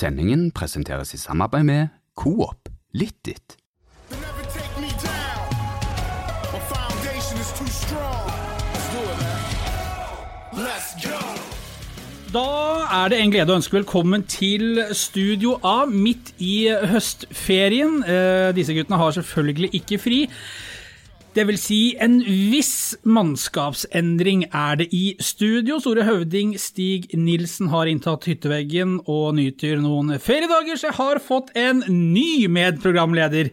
Sendingen presenteres i samarbeid med Coop litt go. Da er det en glede å ønske velkommen til Studio A midt i høstferien. Eh, disse guttene har selvfølgelig ikke fri. Det vil si, en viss mannskapsendring er det i studio. Store høvding Stig Nilsen har inntatt hytteveggen og nyter noen feriedager, så jeg har fått en ny medprogramleder.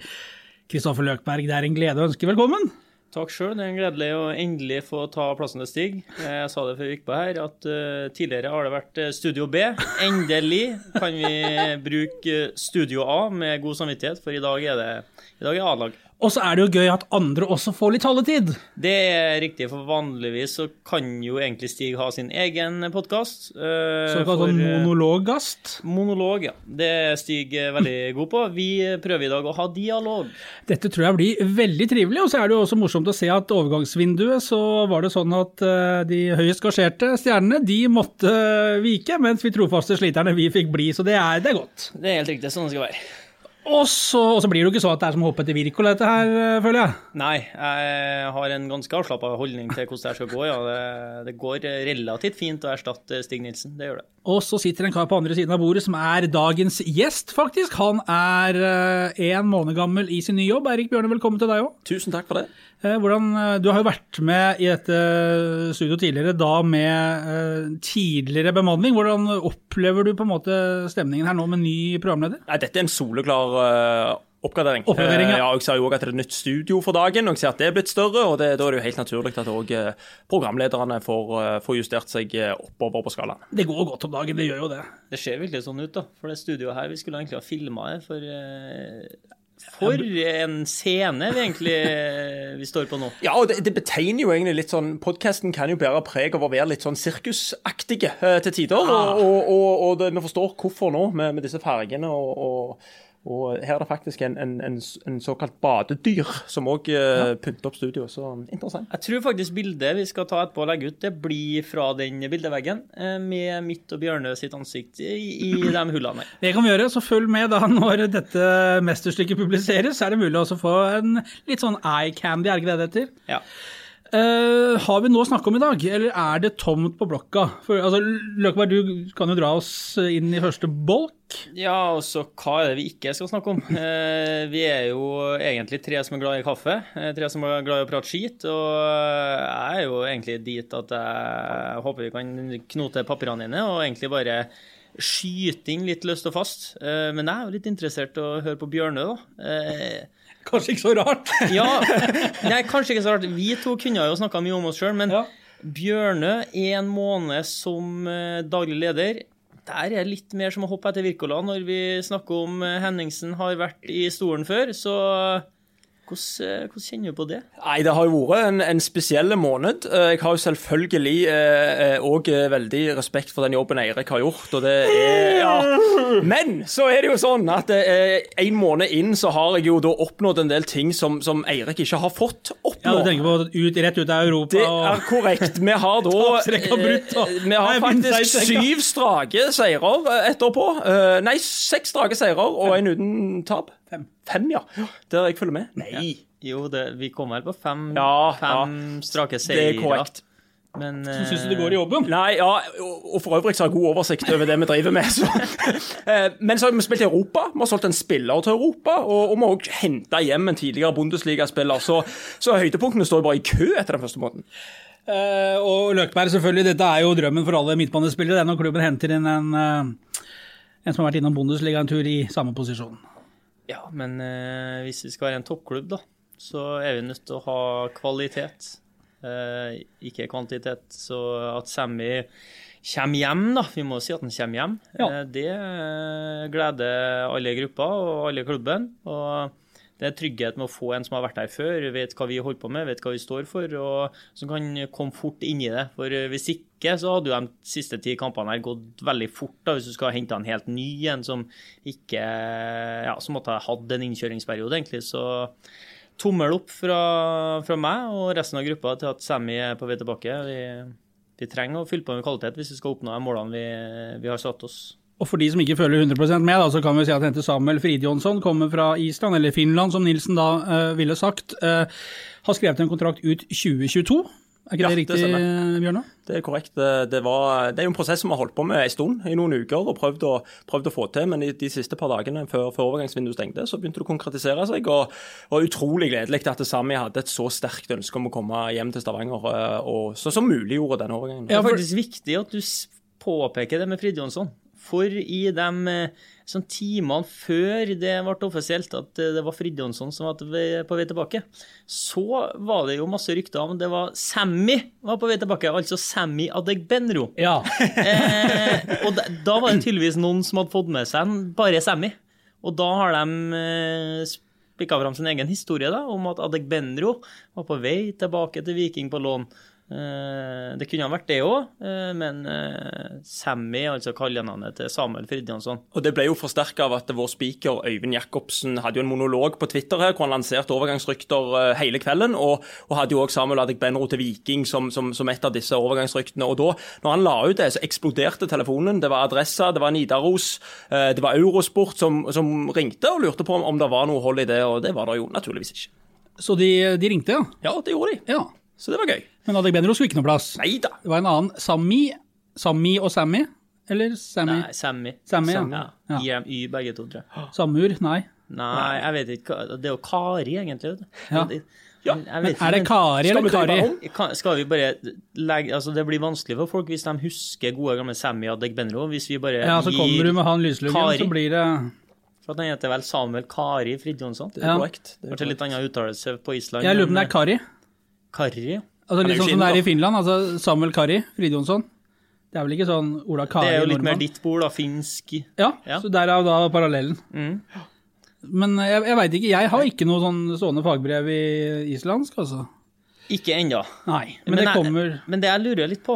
Kristoffer Løkberg, det er en glede å ønske velkommen. Takk sjøl. Det er en gledelig å endelig få ta plassen til Stig. Jeg sa det før vi gikk på her, at uh, tidligere har det vært uh, Studio B. Endelig kan vi bruke Studio A med god samvittighet, for i dag er det A-lag. Og så er det jo gøy at andre også får litt taletid. Det er riktig, for vanligvis så kan jo egentlig Stig ha sin egen podkast. Uh, Såkalt sånn monologgast. Monolog, ja. Det er Stig veldig god på. Vi prøver i dag å ha dialog. Dette tror jeg blir veldig trivelig, og så er det jo også morsomt å se at overgangsvinduet så var det sånn at de høyest gasjerte stjernene de måtte vike, mens vi trofaste sliterne vi fikk bli, så det er, det er godt. Det er helt riktig. Sånn det skal være. Og så, og så blir det jo ikke så at det er som å hoppe etter Wirkola, dette her, eh, føler jeg. Nei, jeg har en ganske avslappa holdning til hvordan det skal gå. Ja. Det, det, går relativt fint å erstatte Stig Nilsen, det gjør det. Og så sitter en kar på andre siden av bordet som er dagens gjest, faktisk. Han er én måned gammel i sin nye jobb. Erik Bjørne, velkommen til deg òg. Tusen takk for det. Hvordan, du har jo vært med i dette studio tidligere, da med tidligere bemanning. Hvordan opplever du på en måte stemningen her nå med ny programleder? Nei, dette er en soleklar oppgradering. Oppgradering, ja. ja. Jeg ser jo også at det er et nytt studio for dagen, og jeg ser at det er blitt større. og det, Da er det jo helt naturlig at også programlederne får, får, justert seg oppover på skalaen. Det går godt om dagen, det gjør jo det. Det ser virkelig sånn ut, da. For det studioet her, vi skulle egentlig ha filma det for for en scene vi egentlig vi står på nå. Ja, og det, det betegner jo egentlig litt sånn Podkasten kan jo bære preg av å være litt sånn sirkusaktige uh, til tider. Ah. Og, og, og det, vi forstår hvorfor nå, med, med disse fargene og, og her er det faktisk en, en, en, en såkalt badedyr som òg uh, ja. pynter opp studioet, Så interessant. Jeg tror faktisk bildet vi skal ta etterpå og legge ut, det blir fra den bildeveggen med mitt og Bjørne sitt ansikt i, i de hullene her. Det kan vi gjøre, så følg med da når dette mesterstykket publiseres. Så er det mulig å få en litt sånn eye candy, er det ikke det det heter? Ja. Uh, har vi noe å snakke om i dag, eller er det tomt på blokka? For, altså, Løkberg, du kan jo dra oss inn i første bolk. Ja, altså hva er det vi ikke skal snakke om? Uh, vi er jo egentlig tre som er glad i kaffe, tre som er glad i å prate skit. Og jeg er jo egentlig dit at jeg håper vi kan knote papirene dine og egentlig bare skyte inn litt løst og fast. Uh, men jeg er jo litt interessert i å høre på Bjørnø, da. Kanskje ikke så rart. ja, nei, kanskje ikke så rart. Vi to kunne jo snakka mye om oss sjøl, men ja. Bjørnø, en måned som daglig leder der er det litt mer som å hoppe etter Wirkola. Når vi snakker om Henningsen har vært i stolen før, så hvordan, hvordan, kjenner du på det? Nei, Det har jo vært en, en spesiell måned. Jeg har jo selvfølgelig òg eh, veldig respekt for den jobben Eirik har gjort. og det er, ja. Men så er det jo sånn at eh, en måned inn så har jeg jo da oppnådd en del ting som, som Eirik ikke har fått oppnå. Ja, Du tenker på ut, rett ut av Europa? Det er korrekt. Vi har da brutt, Vi har faktisk syv strake seirer etterpå. Nei, seks strake seirer og en uten tap. Fem. Fem, ja. Der jeg følger med. Nei. Jo, det, vi kommer på fem, ja, fem ja. strake seire. Det er korrekt. Men, så syns du det går i jobben? Nei, ja, og for øvrig så har jeg god oversikt over det vi driver med. Så. Men så har vi spilt i Europa, vi har solgt en spiller til Europa, og, og vi har òg henta hjem en tidligere Bundesliga-spiller. Så, så høydepunktene står bare i kø etter den første måten. Uh, og Løkberg, selvfølgelig, dette er jo drømmen for alle midtbanespillere. Det er når klubben henter inn en, en som har vært innom Bundesliga en tur i samme posisjon. Ja, men eh, hvis vi skal være en toppklubb, da, så er vi nødt til å ha kvalitet. eh, ikke kvantitet. Så at Sammy kommer hjem, da, vi må si at han kommer hjem, ja. eh, det gleder alle grupper og alle klubben. Og det er trygghet med å få en som har vært der før, vet hva vi holder på med, vet hva vi står for, og som kan komme fort inn i det. For hvis ikke, så hadde jo de siste ti kampene her gått veldig fort, da, hvis du skal hente en helt ny en som ikke Ja, som måtte ha hatt en innkjøringsperiode, egentlig. Så tommel opp fra, fra, meg og resten av gruppa til at Sammy er på vei tilbake. Vi, vi, trenger å fylle på med kvalitet hvis vi skal oppnå de målene vi, vi har satt oss. Og for de som ikke følger 100% med, da, så kan vi si at hente Samuel Fridjonsson kommer fra Island, eller Finland, som Nilsen da uh, ville sagt. Uh, har skrevet en kontrakt ut 2022. Er ikke Ja, det riktig, stemmer. Bjørnar? Det er korrekt. Det, var, det er jo en prosess som vi har holdt på med en stund, i noen uker, og prøvd å, prøvd å få til. Men i de siste par dagene før, før overgangsvinduet stengte, så begynte det å konkretisere seg. Og, og utrolig gledelig at Sami hadde et så sterkt ønske om å komme hjem til Stavanger, og, og så, som muliggjorde denne overgangen. Det er faktisk viktig at du påpeker det med Fridjonsson. For i de eh, sånn timene før det ble offisielt at eh, det var Fridjonsson som var på vei tilbake, så var det jo masse rykter om det var Sammy var på vei tilbake, altså Sammy Adegbenro. Ja. Eh, og da, da var det tydeligvis noen som hadde fått med seg en bare Sammy. Og da har de eh, spikka fram sin egen historie da, om at Adegbenro var på vei tilbake til Viking på lån. Eh, det kunne ha vært det òg, eh, men eh, Sammy, altså kallenavnet til Samuel Fridtjonsson Og Det ble jo forsterka av at vår speaker Øyvind Jacobsen hadde jo en monolog på Twitter her, hvor han lanserte overgangsrykter hele kvelden. Og, og hadde jo også Samuel Adegbenro til Viking som, som, som et av disse overgangsryktene. Og da når han la ut det, så eksploderte telefonen. Det var Adressa, det var Nidaros, det var Eurosport som, som ringte og lurte på om, om det var noe hold i det, og det var det jo naturligvis ikke. Så de, de ringte, ja. Ja, det gjorde de. ja. Så det var gøy. Men Adegbenro skulle ikke noe plass. Nei da. Det var en annen. Sami, Sami og Sammy? Eller Sammy? Nei, Sammy. Sammy, ja. Ja. Ja. IMY begge to, tror jeg. Samur? Nei. Nei, jeg vet ikke. Det er jo Kari, egentlig. vet du. Ja. Ja. Men er det Kari eller Kari? Kan, skal vi bare legge Altså, det blir vanskelig for folk hvis de husker gode gamle Sammy Adegbenro. Hvis vi bare Ja, så kommer du med han lysluggen, Kari. så blir det For at han heter vel Samuel Kari Fridtjonsson. Det er Ja. korrekt. Det er litt annen uttalelse på Island. Jeg lurer på om det er Kari. Kari. Altså Litt sånn som det er i. Finland. altså Samuel Kari Fridjonsson. Det er vel ikke sånn Ola Kari Det er jo litt mer ditt bord, da. Finsk. Ja, Ja. så derav da parallellen. Mm. Men jeg, jeg veit ikke. Jeg har ikke noe sånn stående fagbrev i islandsk, altså. Ikke ennå. Nei, men, det jeg- kommer Men det jeg lurer litt på,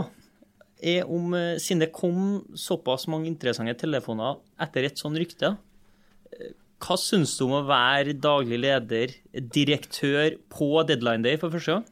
er om eh, Siden det kom såpass mange interessante telefoner etter et sånt rykte, eh, hva syns du om å være daglig leder, direktør, på deadline day for første gang?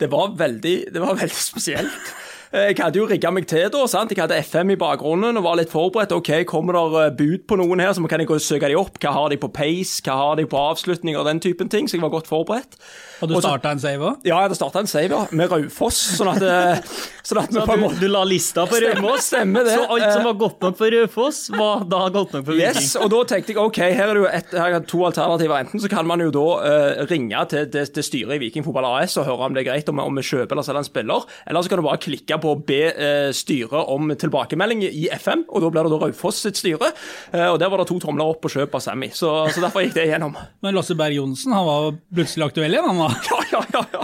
Det var veldig, det var veldig spesielt. Eh, Jeg hadde jo rigga meg til da. sant? Jeg hadde FM i bakgrunnen og var litt forberedt. OK, kommer det eh, bud på noen her, så kan jeg gå og søke de opp. Hva har de på pace, hva har de på avslutning og den typen ting. Så jeg var godt forberedt. Har du Og starta en save òg? Ja, jeg hadde starta en save ja, med Raufoss, sånn at, eh, sånn at Så du, måte du la lista på Raufoss? Stemmer det. Så alt som var godt nok for Raufoss, var da godt nok for Viking? Yes, og da tenkte jeg ok, her er det jo et, her er to alternativer. Enten så kan man jo da uh, ringe til, til, til styret i Viking Fotball AS og høre om det er greit om, om vi kjøper eller selger en spiller, eller så kan du bare klikke på å be uh, styret om tilbakemelding i FM, og da blir det da Raufoss sitt styre. Uh, og der var det to tomler opp på kjøp av Sammy, så, så derfor gikk det igjennom. Men Lasse Berg Johnsen han var plutselig aktuell igjen, han var. Ja, ja, ja.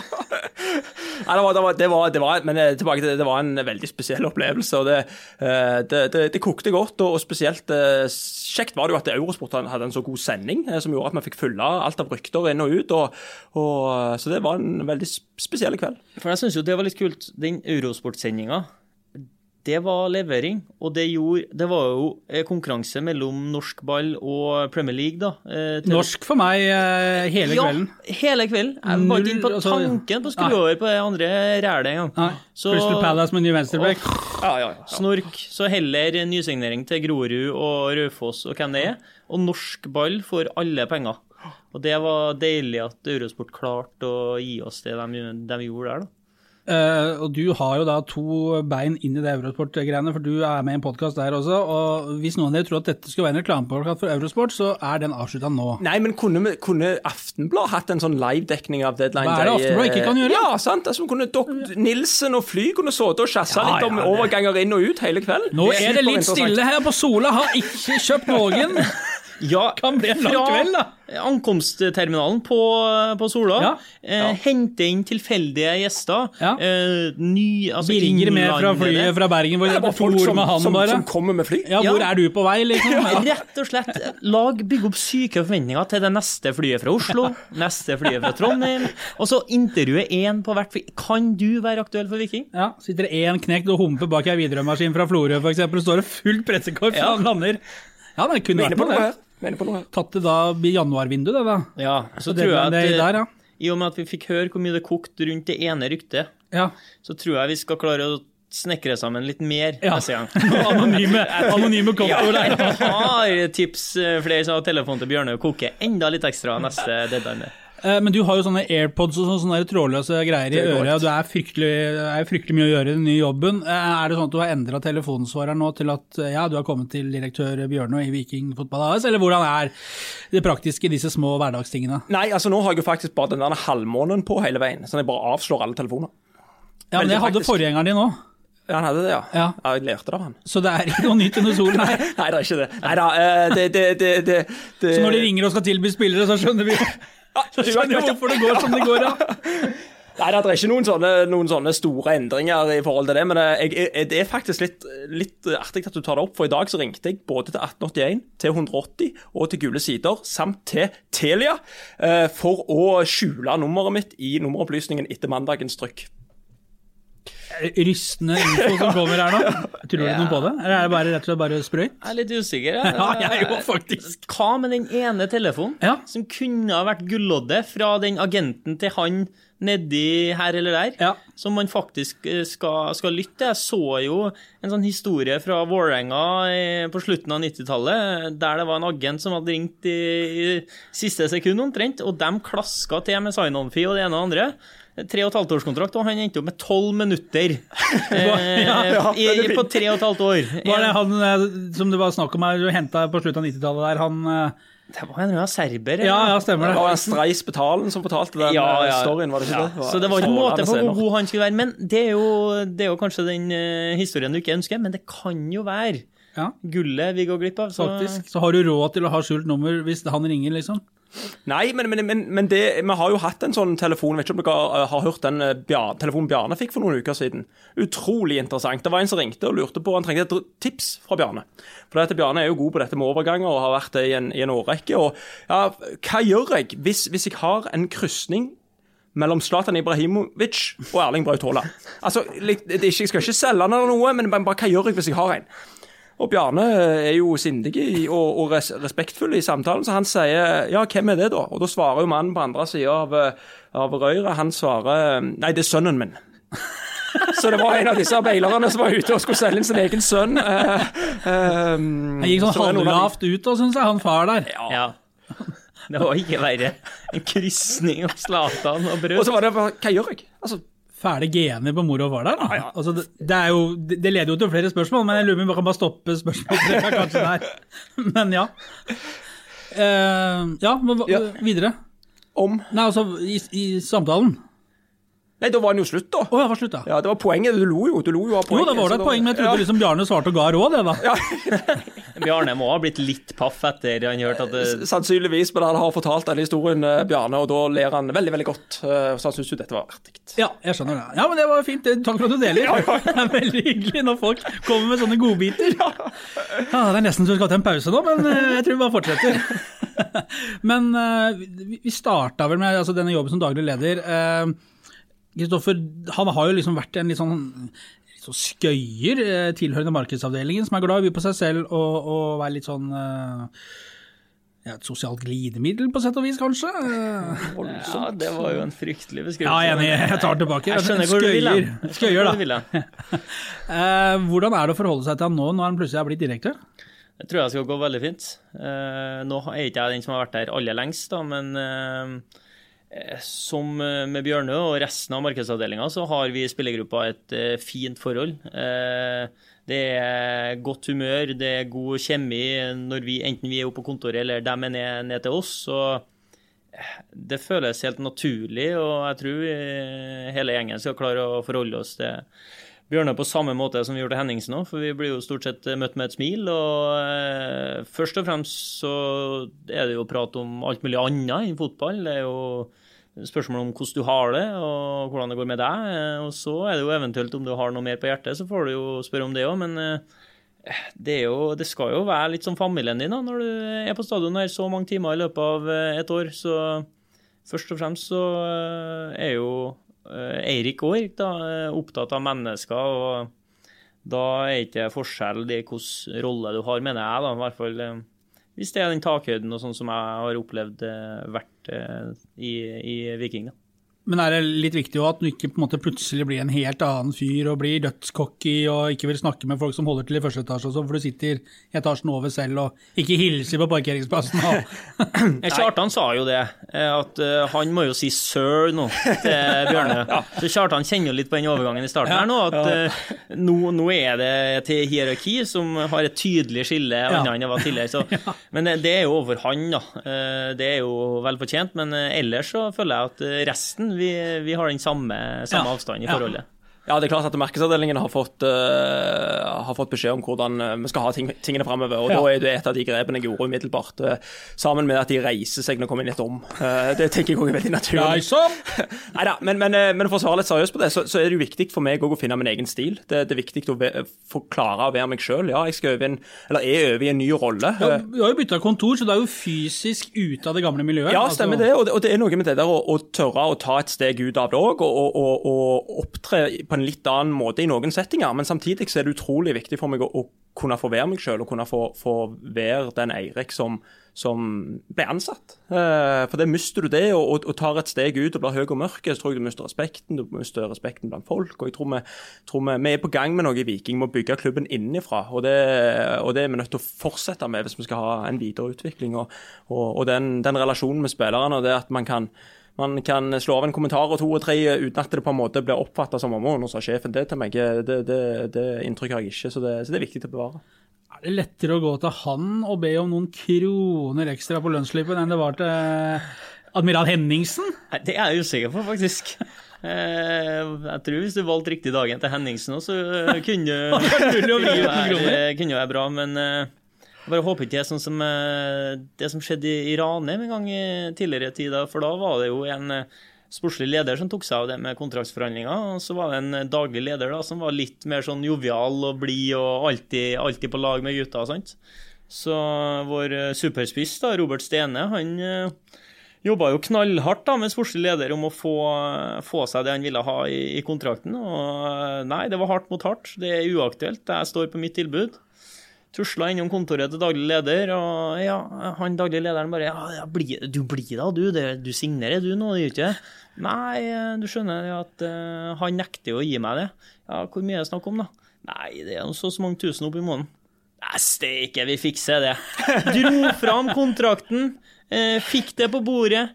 det var, men eh, tilbake til det, det var en veldig spesiell opplevelse. og Det, eh, kokte godt, og, og spesielt eh, kjekt var det jo at Eurosport hadde en så god sending, som gjorde at vi fikk følge alt av rykter inn og ut. Og, og, så det var en veldig spesiell kveld. For jeg syns jo det var litt kult. Den Eurosport-sendinga, det var levering. Og det gjorde Det var jo eh, konkurranse mellom norsk ball og Premier League, da. eh, til- Norsk for meg eh, hele kvelden. Ja, hele kvelden. Jeg var ikke inne på altså, tanken på å skru over på det andre rælet engang. Crystal Palace med ny venstreback. Ja, ja, ja. Snork. Så heller nysignering til Grorud og Raufoss og hvem det er. Og norsk ball for alle penger. Og det var deilig at Eurosport klarte å gi oss det de, de gjorde der, da. Eh, og du har jo da to bein inn i det Eurosport-greiene, for du er med i en podkast der også. Og hvis noen av dere tror at dette skulle være en reklamepodkast for Eurosport, så er den avslutta nå. Nei, men kunne, vi- kunne Aftenblad hatt en sånn live-dekning av Deadline Hva er det? Aftenblad ikke kan gjøre? Ja, sant. Altså, kunne Dok Nilsen og Fly kunne sittet og sjassa Ja, litt om ja, overganger inn og ut hele kvelden. Nå er det litt stille her på Sola, har ikke kjøpt noen. Ja, Kan bli en lang kveld, da. Ankomstterminalen på, på Sola. Ja. Eh, Hente inn tilfeldige gjester. Ja. Eh, ny, altså Birger med fra flyet fra Bergen, hvor Det folk som, med han som, bare. som kommer med fly. Ja, hvor Ja. er du på vei, liksom? Ja. Rett og slett lag, Bygg opp syke forventninger til det neste flyet fra Oslo, neste flyet fra Trondheim, og så intervjue én på hvert fly. Kan du være aktuell for Viking? Ja, Sitter det én knekt og humper bak ei Widerøe-maskin fra Florø f.eks., og står det fullt pressekorps Ja. han lander. Ja, det kunne vært noe det. Her. På noe. Tatt det da i januarvinduet, det, da. Ja, så det tror jeg at det der, ja. I og med at vi fikk høre hvor mye det kokte rundt det ene ryktet, Ja, så tror jeg vi skal klare å snekre sammen litt mer Ja. neste gang. Anonyme, anonyme kontoer der. Jeg har tips eh, flere som har telefon til Bjørne og koker enda litt ekstra neste deadline. Eh, Men du har jo sånne AirPods og sånne, trådløse greier i øret, og det er fryktelig, er fryktelig mye å gjøre i den nye jobben. Eh, Er det sånn at du har endra telefonsvareren nå til at eh, ja, du har kommet til direktør Bjørnå i Viking Fotball AS, eller hvordan er det praktiske i disse små hverdagstingene? Nei, altså nå har jeg jo faktisk bare den der halvmånen på hele veien, så jeg bare avslår alle telefoner. Ja, men jeg det hadde forgjengeren din òg, Ja, han hadde det, ja. Ja. Jeg lærte det av han. så det er ikke noe nytt under solen her. Nei, det er ikke det. Nei da, det, det, det, det, det Så når de ringer og skal tilby spillere, så skjønner vi, så skjønner vi hvorfor det går som det går. Ja. Nei, det er ikke noen sånne, noen sånne store endringer i forhold til det, men jeg, jeg, det er faktisk litt, litt artig at du tar det opp, for i dag så ringte jeg både til 1881, til 180 og til Gule Sider, samt til Telia, eh, for å skjule nummeret mitt i nummeropplysningen etter mandagens trykk. Rystende info som kommer her nå. Tror du noe på det, eller er det bare, rett og slett bare sprøyt? Jeg er litt usikker. jeg. Ja, jeg er jo faktisk. Hva med den ene telefonen Ja. som kunne ha vært gulloddet fra den agenten til han nedi her eller der, Ja. som man faktisk eh, skal, skal lytte? Jeg så jo en sånn historie fra Vålerenga eh, på slutten av 90-tallet, der det var en agent som hadde ringt i, i siste sekund omtrent, og de klaska til med sign-on-fee og det ene og det andre. Tre og et halvt årskontrakt, og han endte opp med tolv minutter eh, Ja, ja, i, på tre og et halvt år. Var det han eh, som det var snakk om her, du henta på slutten av 90-tallet der, han eh, Det var en rød serber. Ja, ja, stemmer Det det. var en Streis Betalen som fortalte den Ja, ja. storyen, var det ikke det? Så det var ikke en måte på hvor god han skulle være. Men det er jo, det er jo kanskje den uh, historien du ikke ønsker, men det kan jo være Ja, gullet vi går glipp av. Så faktisk. Så har du råd til å ha skjult nummer hvis han ringer, liksom? Nei, men, men, men, men det, vi har jo hatt en sånn telefon. Vet ikke om dere eh, har hørt den eh, Bjar, telefonen Bjarne fikk for noen uker siden. Utrolig interessant. Det var en som ringte og lurte på Han trengte et tips fra Bjarne. For dette, Bjarne er jo god på dette med overganger og har vært det i en, i en årrekke. Ja, hva gjør jeg hvis, hvis jeg har en krysning mellom Zlatan Ibrahimovic og Erling Braut Haaland? Altså, jeg skal ikke selge han eller noe, men bare hva gjør jeg hvis jeg har en? Og Bjarne er jo sindig og, og res, respektfull i samtalen, så han sier ja, hvem er det da? Og da svarer jo mannen på andre sida av, eh, av røret, han svarer nei, det er sønnen min. Så det var en av disse beilerne som var ute og skulle selge inn sin egen sønn. eh, eh, Han gikk sånn halvlavt ut, da, syns jeg, han far der. ja. Det var ikke verre. En krysning av Zlatan og brød. Og så var det bare Hva gjør jeg? Altså, Fæle gener på mor og far der. Da. Altså, det, det, er jo, det det leder jo til flere spørsmål, men jeg lurer på om vi kan bare stoppe spørsmålet kanskje der. Men ja. Uh, ja, hva, Ja. videre. om Nei, altså, i, i samtalen. Nei, da var den jo slutt, da. Oh, ja, var slutt, da. Ja, Det var poenget. Du lo jo. Du lo jo av poenget. Jo, da var det et poeng, men jeg trodde liksom Bjarne svarte og ga råd, det, da. Ja. Bjarne må ha blitt litt paff etter han hørte at det Sannsynligvis, men han har fortalt denne historien, eh, Bjarne, og da ler han veldig veldig godt. eh, Så han syns jo dette var artig. Ja, jeg skjønner det. Ja, men det var fint. Takk for at du deler. Det er veldig hyggelig når folk kommer med sånne godbiter. Ja, det er nesten så vi skal ta en pause nå, men eh, jeg tror vi bare fortsetter. Men vi- vi starta vel med altså, denne jobben som daglig leder. Kristoffer, han har jo liksom vært en litt sånn litt sånn skøyer, eh, tilhørende markedsavdelingen, som er glad i å by på seg selv og, og være litt sånn eh, ja, Et sosialt glidemiddel, på sett og vis, kanskje? Eh, Ja, det var jo en fryktelig beskrivelse. Ja, enig. Jeg tar det tilbake. Jeg skjønner hvor du vil. Skøyer, da. hvordan er det å forholde seg til han nå, når han plutselig er blitt direktør? Jeg tror jeg skal gå veldig fint. Nå er ikke jeg den som har vært der aller lengst, da, men som eh, med Bjørnø og resten av markedsavdelinga, så har vi i spillergruppa et eh, fint forhold. Eh, det er godt humør, det er god kjemi når vi, enten vi er oppe på kontoret eller dem er ned, ned til oss. Så eh, det føles helt naturlig, og jeg tror hele gjengen skal klare å forholde oss til Bjørnar på samme måte som vi gjorde Henningsen òg, for vi blir jo stort sett møtt med et smil. Og eh, først og fremst så er det jo prat om alt mulig annet enn fotball. Det er jo spørsmål om hvordan du har det, og hvordan det går med deg. Eh, Og så er det jo eventuelt om du har noe mer på hjertet, så får du jo spørre om det òg. Men eh, det, jo, det skal jo være litt som familien din da, når du er på stadion her så mange timer i løpet av eh, et år. Så først og fremst så eh, er jo eh, Eirik og Erik da, eh, opptatt av mennesker. og da er ikke forskjell det hvilken rolle du har, mener jeg. da, i hvert fall eh, Hvis det er den takhøyden og sånn som jeg har opplevd eh, vært eh, i, i Viking. da. Men er det litt viktig at du ikke plutselig blir en helt annen fyr og blir dødscocky og ikke vil snakke med folk som holder til i første etasje og sånn, for du sitter i etasjen over selv og ikke hilser på parkeringsplassen Kjartan sa jo det, eh, at eh, han må jo si sir nå til Bjørne. Så Kjartan kjenner jo litt på den overgangen i starten her nå, at eh, nå, nå er det til hierarki som har et tydelig skille annet enn det var tidligere. Så, men det er jo over han, da. Det er jo vel fortjent, men ellers så føler jeg at resten, vi, vi har den samme, samme Ja. avstanden i forholdet. Ja, det er klart at markedsavdelingen har fått, uh, har fått beskjed om hvordan eh, vi skal ha ting, tingene framover. Og Ja. da er det et av de grepene jeg gjorde umiddelbart, uh, sammen med at de reiser seg når de kommer inn litt om. Uh, det tenker jeg også er veldig naturlig. Neida, men, men, eh, men for å svare litt seriøst på det, så, så er det jo viktig for meg å finne min egen stil. Det, det er viktig å få klare å være meg sjøl. Ja, jeg skal øve en, eller er over i en ny rolle. Ja, Du har jo bytta kontor, så du er jo fysisk ute av det gamle miljøet. Ja, Altså- stemmer det. Og, det. og det er noe med det der å, å tørre å ta et steg ut av det òg, og, og, og opptre på en litt annen måte i noen settinger. Men samtidig så er det utrolig viktig for meg å, å kunne få være meg sjøl, og kunne få, få være den Eirik som, som ble ansatt. Eh, for det mister du det, og, og, og tar et steg ut og blir høy og mørk, så tror jeg du mister respekten. Du mister respekten blant folk. Og jeg tror vi, tror vi, vi er på gang med noe i Viking, med å bygge klubben innenfra. Og det, og det er vi nødt til å fortsette med hvis vi skal ha en videre utvikling. Og, den, den relasjonen med spillerne, og det at man kan man kan slå av en kommentar og to og tre uten at det på en måte blir oppfatta som om «Å, nå sa sjefen det til meg. Det, det, det inntrykket har jeg ikke, så det, så det er viktig å bevare. Er det lettere å gå til han og be om noen kroner ekstra på lønnsslippen enn det var til admiral Henningsen? Det er jeg usikker på, faktisk. Eh, Jeg tror hvis du valgte riktig dagen til Henningsen òg, så eh, kunne være, kunne være bra. Men eh, bare håper ikke det er sånn som eh, det som skjedde i i Ranheim en gang i tidligere tid. da, For da var det jo en eh, sportslig leder som tok seg av det med kontraktsforhandlinger. Og så var det en eh, daglig leder da, som var litt mer sånn jovial og blid og alltid, alltid på lag med gutta. sant? Så vår superspiss, da, Robert Stene, han jobba jo knallhardt da med sportslig leder om å få, få seg det han ville ha i, i kontrakten. Og nei, det var hardt mot hardt. Det er uaktuelt. Jeg står på mitt tilbud. Tusla innom kontoret til daglig leder, og ja, han daglig lederen bare ja, bli, Du blir da, du. Det, du signerer du nå, det du ikke? Nei, eh, du skjønner at uh, han nekter jo å gi meg det. Ja, hvor mye er det snakk om, da? Nei, det er så så mange tusen opp i måneden. Nei, steike, vi fikser det. Dro fram kontrakten, eh, fikk det på bordet,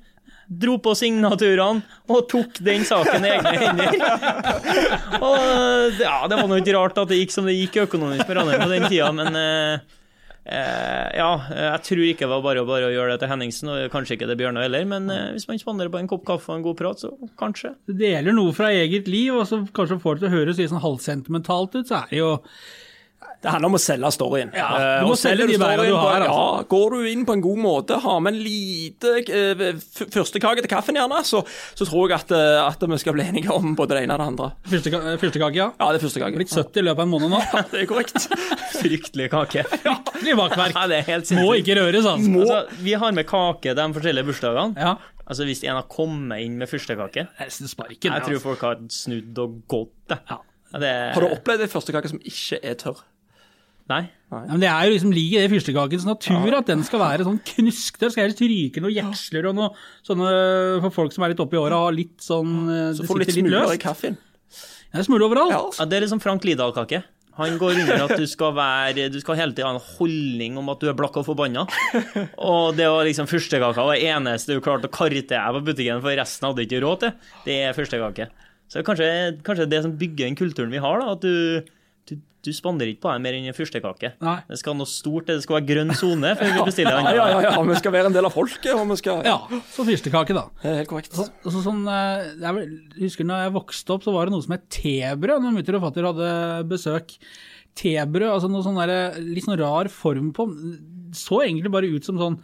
dro på signaturene og tok den saken i egne hender. Og ja, det var nå ikke rart at det gikk som det gikk økonomisk med Ranheim på den tida, men eh, ja, jeg tror ikke det var bare, bare å gjøre det til Henningsen, og kanskje ikke til Bjørnar heller, men eh, hvis man spanderer på en kopp kaffe og en god prat, så kanskje. Det gjelder noe fra eget liv, og så kanskje får det til å høres litt sånn halvsentimentalt ut, så er det jo Det handler om å selge storyen. Ja, Eh, du må og selge de veiene du har, altså. Ja, Går du inn på en god måte, har med en lite eh, f- førstekake til kaffen, gjerne, så, så tror jeg at, eh, at vi skal bli enige om både det ene og det andre. Fyrstekake, fyrstekake ja. Ja, det er første gang. Blitt 70 i løpet av en måned nå. Ja, det er korrekt. Fryktelig kake. Fryktelig bakverk. Ja, det er helt Må ikke røres, altså. Altså, vi har med kake de forskjellige bursdagene. Ja. Altså, Hvis en har kommet inn med fyrstekake Nesten sparken. Jeg tror altså. folk har snudd og gått, det. Ja. Ja, det Har du opplevd en førstekake som ikke er tørr? Nei. Nei. men det er jo liksom ligger i det fyrstekakens natur at den skal være sånn knusktørr. Skal helst ryke noen jeksler og noe sånne for folk som er litt oppi åra og har litt sånn eh, Så får du litt smuler i kaffen. Ja, det er smuler overalt. Ja. Ja, Det er liksom Frank Lidahl-kake. Han går under at du skal være Du skal hele tida ha en holdning om at du er blakk og forbanna. Og det var liksom fyrstekaka var det eneste du klarte å karte deg på butikken, for resten hadde ikke råd til. Det er fyrstekake. Så kanskje, kanskje det som bygger den kulturen vi har, da, at du, du, spanderer ikke på deg mer enn en fyrstekake. Nei. Det skal noe stort, det skal være grønn sone før vi bestiller Ja, andre. ja, ja, ja, vi skal være en del av folket, og vi skal Ja, så fyrstekake, da. Helt korrekt. Altså, sånn, eh, jeg husker når jeg vokste opp, så var det noe som het tebrød. Når mutter og fatter hadde besøk. Tebrød, altså noe sånn der, litt sånn rar form på Så egentlig bare ut som sånn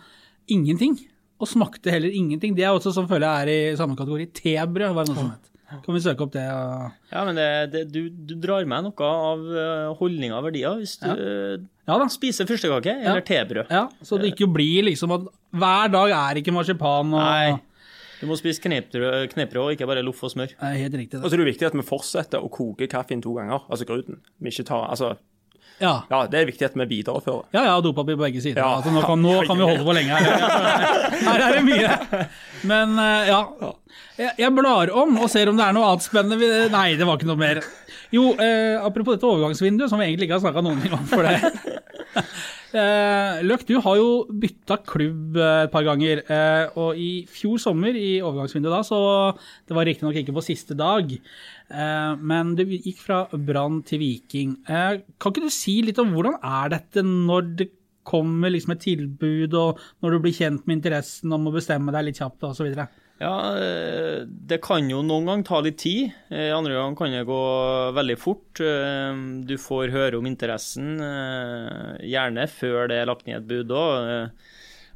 ingenting. Og smakte heller ingenting. Det er også sånn føler jeg er i samme kategori. Tebrød var det noe som het. Kan vi søke opp det? og- Ja, men det, det, du, du drar med noe av eh, holdninger og verdier hvis du Ja da. spiser fyrstekake eller tebrød. Ja, så det ikke blir liksom at hver dag er ikke marsipan og Nei. Du må spise knepbrød, ikke bare loff og smør. Er helt riktig. Og så er det viktig at vi fortsetter å koke kaffen to ganger, altså gruten. Vi ikke tar, altså, Ja. Ja, Det er viktig at vi viderefører. Ja, ja, dopapir på begge sider. Ja. Altså, nå, kan, nå kan vi holde på lenge her. Her er det mye. Men eh, ja. Jeg, blar om og ser om det er noe annet spennende. Nei, det var ikke noe mer. Jo, eh, apropos dette overgangsvinduet, som vi egentlig ikke har snakka noen ting om for det. Eh, Løk, du har jo bytta klubb eh, et par ganger. Eh, og i fjor sommer, i overgangsvinduet da, så Det var riktignok ikke på siste dag, men det gikk fra Brann til Viking. Eh, kan ikke du si litt om hvordan er dette når det kommer liksom et tilbud, og når du blir kjent med interessen om å bestemme deg litt kjapt osv.? Ja, eh, det kan jo noen gang ta litt tid. Eh, Andre gang kan det gå veldig fort. Eh, Du får høre om interessen, eh, gjerne før det er lagt ned et bud òg.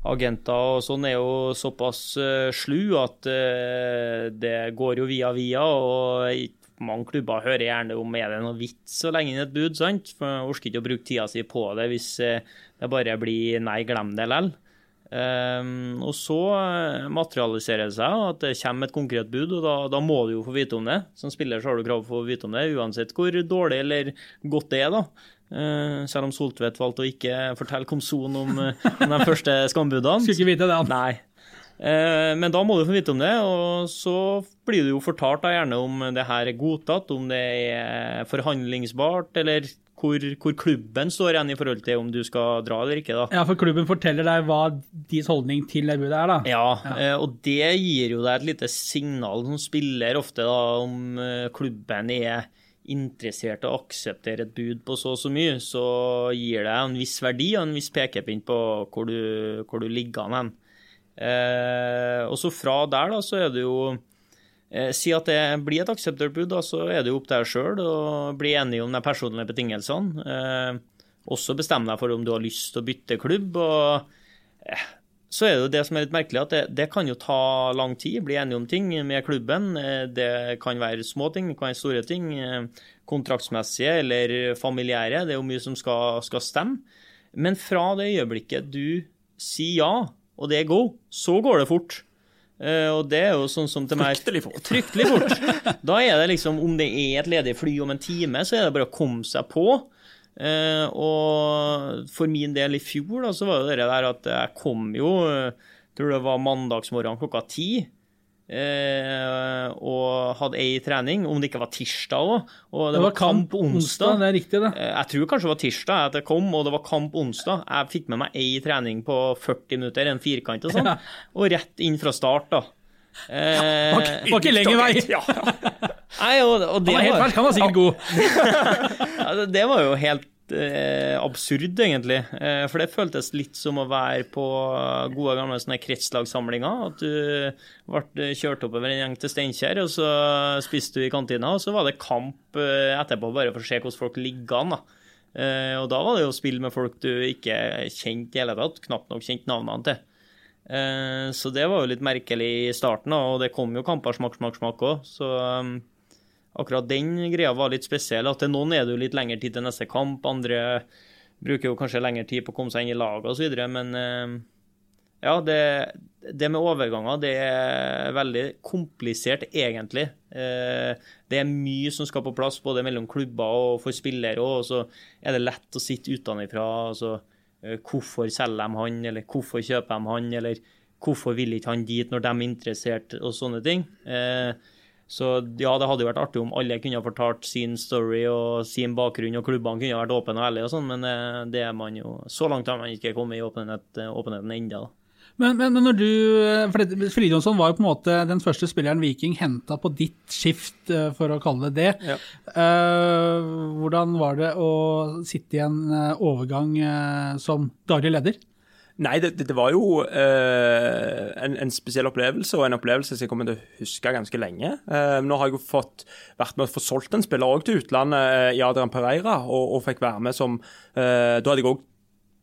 Agenter og sånn er jo såpass eh, slu at eh, det går jo via via. og mange klubber hører gjerne om er det noe vits å legge inn et bud, sant? For jeg orker ikke å bruke tida si på det hvis eh, det bare blir nei, glem det likevel. Um, og så eh, materialiserer det seg at det kommer et konkret bud, og da, da må du jo få vite om det. Som spiller så har du krav på å få vite om det, uansett hvor dårlig eller godt det er. da. Uh, selv om Soltvedt valgte å ikke fortelle Komson om, eh, om de første skambudene. Skulle ikke vite det. Nei. Eh, Men da må du få vite om det, og så blir du jo fortalt da gjerne om det her er godtatt, om det er forhandlingsbart, eller hvor, hvor klubben står igjen i forhold til om du skal dra eller ikke. da. Ja, for klubben forteller deg hva deres holdning til det budet er, da. Ja, ja, og det gir jo deg et lite signal som spiller ofte da, om eh, klubben er interessert i å akseptere et bud på så og så mye, så gir det en viss verdi og en viss pekepinn på hvor du, hvor du ligger an hen. Eh, og så fra der da, så er det jo eh, Si at det blir et akseptert da, så er det jo opp til deg sjøl å bli enig om de personlige betingelsene. Eh, også bestemme deg for om du har lyst til å bytte klubb. og eh, så er det jo det som er litt merkelig, at det, det kan jo ta lang tid. Bli enige om ting med klubben. Eh, Det kan være små ting, det kan være store ting. eh, Kontraktsmessige eller familiære. Det er jo mye som skal, skal stemme. Men fra det øyeblikket du sier ja, og det er go, så går det fort. Uh, Og det er jo sånn som til meg Fryktelig fort. Fryktelig fort. Da er det liksom, om det er et ledig fly om en time, så er det bare å komme seg på. Uh, og for min del i fjor, da, så var det det der at jeg kom jo eh, Tror det var mandagsmorgen klokka ti. Eh, og hadde ei trening, om det ikke var tirsdag òg. Og det, var kamp onsdag. Det er riktig, det. Eh, Jeg tror kanskje det var tirsdag at jeg kom, og det var kamp onsdag. Jeg fikk med meg ei trening på 40 minutter, en firkant og sånn, Ja. og rett inn fra start, da. Eh, Var ikke lenger vei. Ja, Nei, og, og det Han var helt var, han var sikkert god. ja, det- det var jo helt eh, absurd, egentlig. Eh, for det føltes litt som å være på gode gamle sånne kretslagssamlinger. At du ble kjørt oppover en gjeng til Steinkjer, og så spiste du i kantina, og så var det kamp eh, etterpå bare for å se hvordan folk ligger an. da. Eh, og da var det jo spill med folk du ikke kjente i hele tatt, knapt nok kjente navnene til. Eh, Så det var jo litt merkelig i starten, og det kom jo kamper smakk, smakk, smakk òg. Så um, akkurat den greia var litt spesiell. At noen er det jo litt lengre tid til neste kamp, andre bruker jo kanskje lengre tid på å komme seg inn i laget osv. Men eh, ja, det, det med overganger det er veldig komplisert, egentlig. Eh, Det er mye som skal på plass, både mellom klubber og for spillere. Og så er det lett å sitte utenfra. Altså, eh, hvorfor selger de han, eller hvorfor kjøper de han, eller hvorfor vil ikke han dit når de er interessert, og sånne ting. Eh, Så ja, det hadde jo vært artig om alle kunne ha fortalt sin story og sin bakgrunn, og klubbene kunne ha vært åpne og ærlige og sånn, men eh, det er man jo Så langt har man ikke kommet i åpenhet, eh, åpenheten ennå. Men, men, men når du For dette- Fridtjonsson var jo på en måte den første spilleren Viking henta på ditt skift, eh, for å kalle det det. Ja. Eh, hvordan var det å sitte i en eh, overgang eh, som daglig leder? Nei, det, det, var jo eh, en, en spesiell opplevelse, og en opplevelse som jeg kommer til å huske ganske lenge. Eh, nå har jeg jo fått vært med å få solgt en spiller òg til utlandet, eh, i Adrian Pereira, og, og fikk være med som eh, Da hadde jeg òg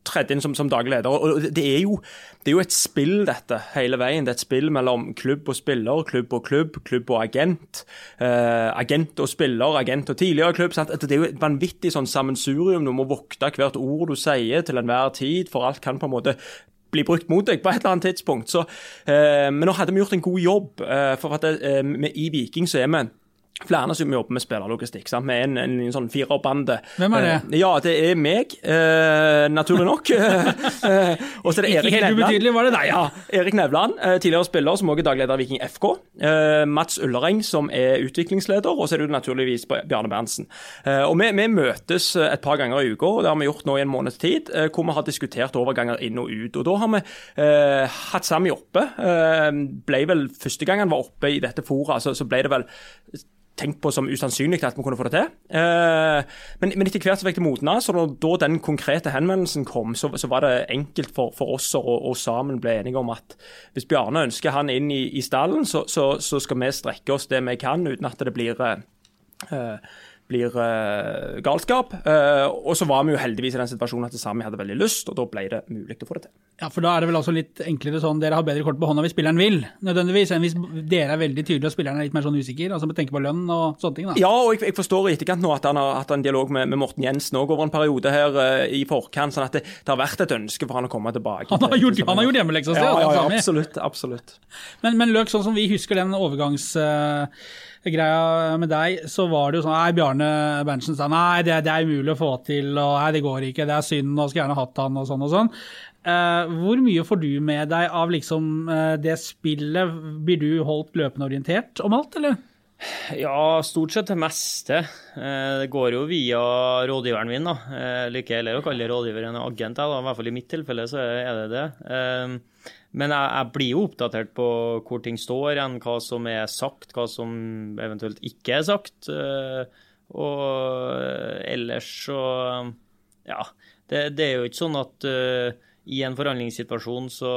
tredd inn som, som daglig leder. Og det er, jo, det er jo et spill, dette, hele veien. Det er et spill mellom klubb og spiller, klubb og klubb, klubb og agent. Eh, agent og spiller, agent og tidligere klubb. Sant? Det er jo et vanvittig sånn sammensurium. Du må vokte hvert ord du sier til enhver tid, for alt kan på en måte bli brukt mot deg på et eller annet tidspunkt. Så, eh, men nå hadde vi gjort en god jobb. Eh, for at eh, I Viking så er vi flere som jobber med spillerlogistikk. Vi er en, en, en sånn firerbande. Hvem er det? Uh, ja, det er meg, uh, naturlig nok. uh, og så er det Ikke Nevland. helt ubetydelig, var det deg, ja. Erik Nevland, tidligere spiller som også er dagleder av i Viking FK. Mats Ullereng, som er utviklingsleder. Og så er det naturligvis Bjarne Berntsen. Og vi, vi møtes et par ganger i uka, og det har vi gjort nå i en måneds tid, hvor vi har diskutert overganger inn og ut. Og da har vi hatt Sami oppe. Ble vel Første gang han var oppe i dette fora, så, så ble det vel tenkt på som usannsynlig at vi kunne få det til. Eh, men, men etter hvert så fikk det modna, så da, den konkrete henvendelsen kom, så, så var det enkelt for, for oss å og sammen ble enige om at hvis Bjarne ønsker han inn i, i stallen, så, så, så skal vi strekke oss det vi kan, uten at det blir eh, blir uh, galskap. Uh, og så var vi jo heldigvis i den situasjonen at Sami hadde veldig lyst, og da ble det mulig å få det til. Ja, for da er det vel også litt enklere sånn, dere har bedre kort på hånda hvis spilleren vil, nødvendigvis, enn hvis dere er veldig tydelige og spilleren er litt mer sånn usikker, altså med tenke på lønn og sånne ting da. Ja, og jeg, jeg forstår i etterkant nå at han har hatt en dialog med, med Morten Jensen òg over en periode her uh, i forkant, sånn at det, det har vært et ønske for han å komme tilbake. Han har til- gjort, til gjort hjemmeleksa si, ja, ja, ja, Sami. absolutt. absolutt. Men, men Løk, sånn som vi husker den overgangsgreia med deg, så var det jo sånn Nei, Bjarne Berntsen sa nei, det, det er umulig å få til, og nei, det går ikke, det er synd, og skulle gjerne hatt han, og sånn og sånn. Uh, hvor mye får du med deg av liksom uh, det spillet? Blir du holdt løpende orientert om alt, eller? Ja, stort sett det meste. Eh, Det går jo via rådgiveren min, da. Eh, Liker heller å kalle rådgiveren agent, i hvert fall i mitt tilfelle så er det det. Eh, Men jeg, jeg blir jo oppdatert på hvor ting står igjen, hva som er sagt, hva som eventuelt ikke er sagt. Eh, Og ellers så Ja. Det, det er jo ikke sånn at uh, i en forhandlingssituasjon så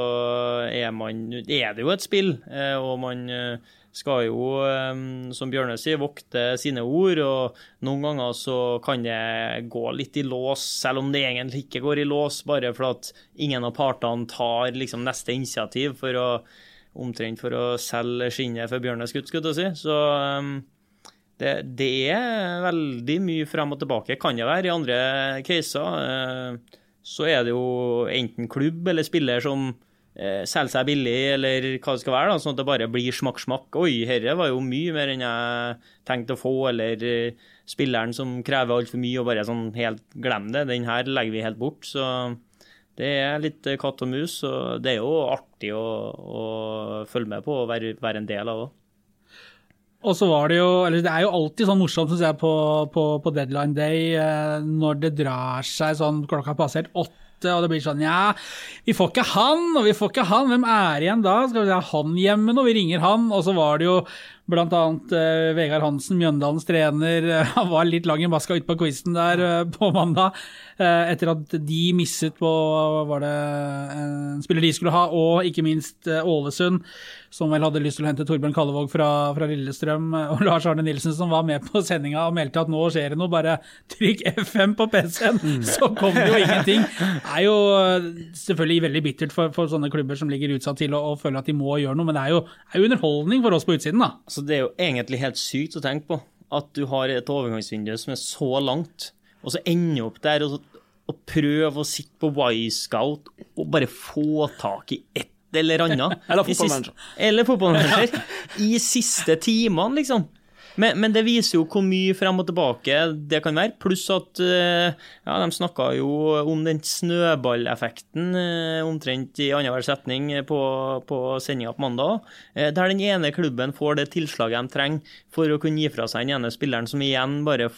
er man Er det jo et spill, eh, og man eh, skal jo, som Bjørne sier, vokte sine ord. Og noen ganger så kan det gå litt i lås, selv om det egentlig ikke går i lås, bare for at ingen av partene tar liksom neste initiativ for å omtrent for å selge skinnet for Bjørnes skulle jeg si. Så det, det er veldig mye frem og tilbake. Kan det være i andre caser. eh, Så er det jo enten klubb eller spiller som eh, selger seg billig, eller hva det skal være. da, Sånn at det bare blir smakk-smakk. Oi, herre var jo mye mer enn jeg tenkte å få. Eller eh, spilleren som krever altfor mye og bare sånn helt glem det. Den her legger vi helt bort. Så det er litt eh, katt og mus. Og det er jo artig å, å følge med på og være, være en del av òg. Og så var det jo eller Det er jo alltid sånn morsomt synes jeg, på, på, på deadline day når det drar seg sånn klokka har passert åtte, og det blir sånn Ja, vi får ikke han, og vi får ikke han. Hvem er igjen da? Skal vi ha han hjemme nå? Vi ringer han. Og så var det jo blant annet eh, Vegard Hansen, Mjøndalens trener. eh, Han var litt lang i maska ute på quizen der eh, på mandag. eh, etter at de misset på var det en spiller de skulle ha, og ikke minst eh, Ålesund, som vel hadde lyst til å hente Torbjørn Kallevåg fra, fra Lillestrøm, og Lars Arne Nilsen som var med på sendinga og meldte at nå skjer det noe, bare trykk F5 på PC-en, så kom det jo ingenting. Det er jo selvfølgelig veldig bittert for, for sånne klubber som ligger utsatt til å, å føle at de må gjøre noe, men det er jo, er jo underholdning for oss på utsiden, da. Altså, det er jo egentlig helt sykt å tenke på at du har et overgangsvindu som er så langt, og så ender opp der og, så, og prøve å sitte på Y-scout og bare få tak i ett eller annet. Eller fotballmanager. Eller fotballmanager. I siste timene, liksom. Men, men det viser jo hvor mye frem og tilbake det kan være. Pluss at eh, ja, de snakka jo om den snøballeffekten eh, omtrent i annenhver setning på, på sendinga på mandag. eh, Der den ene klubben får det tilslaget de trenger for å kunne gi fra seg den ene spilleren, som igjen bare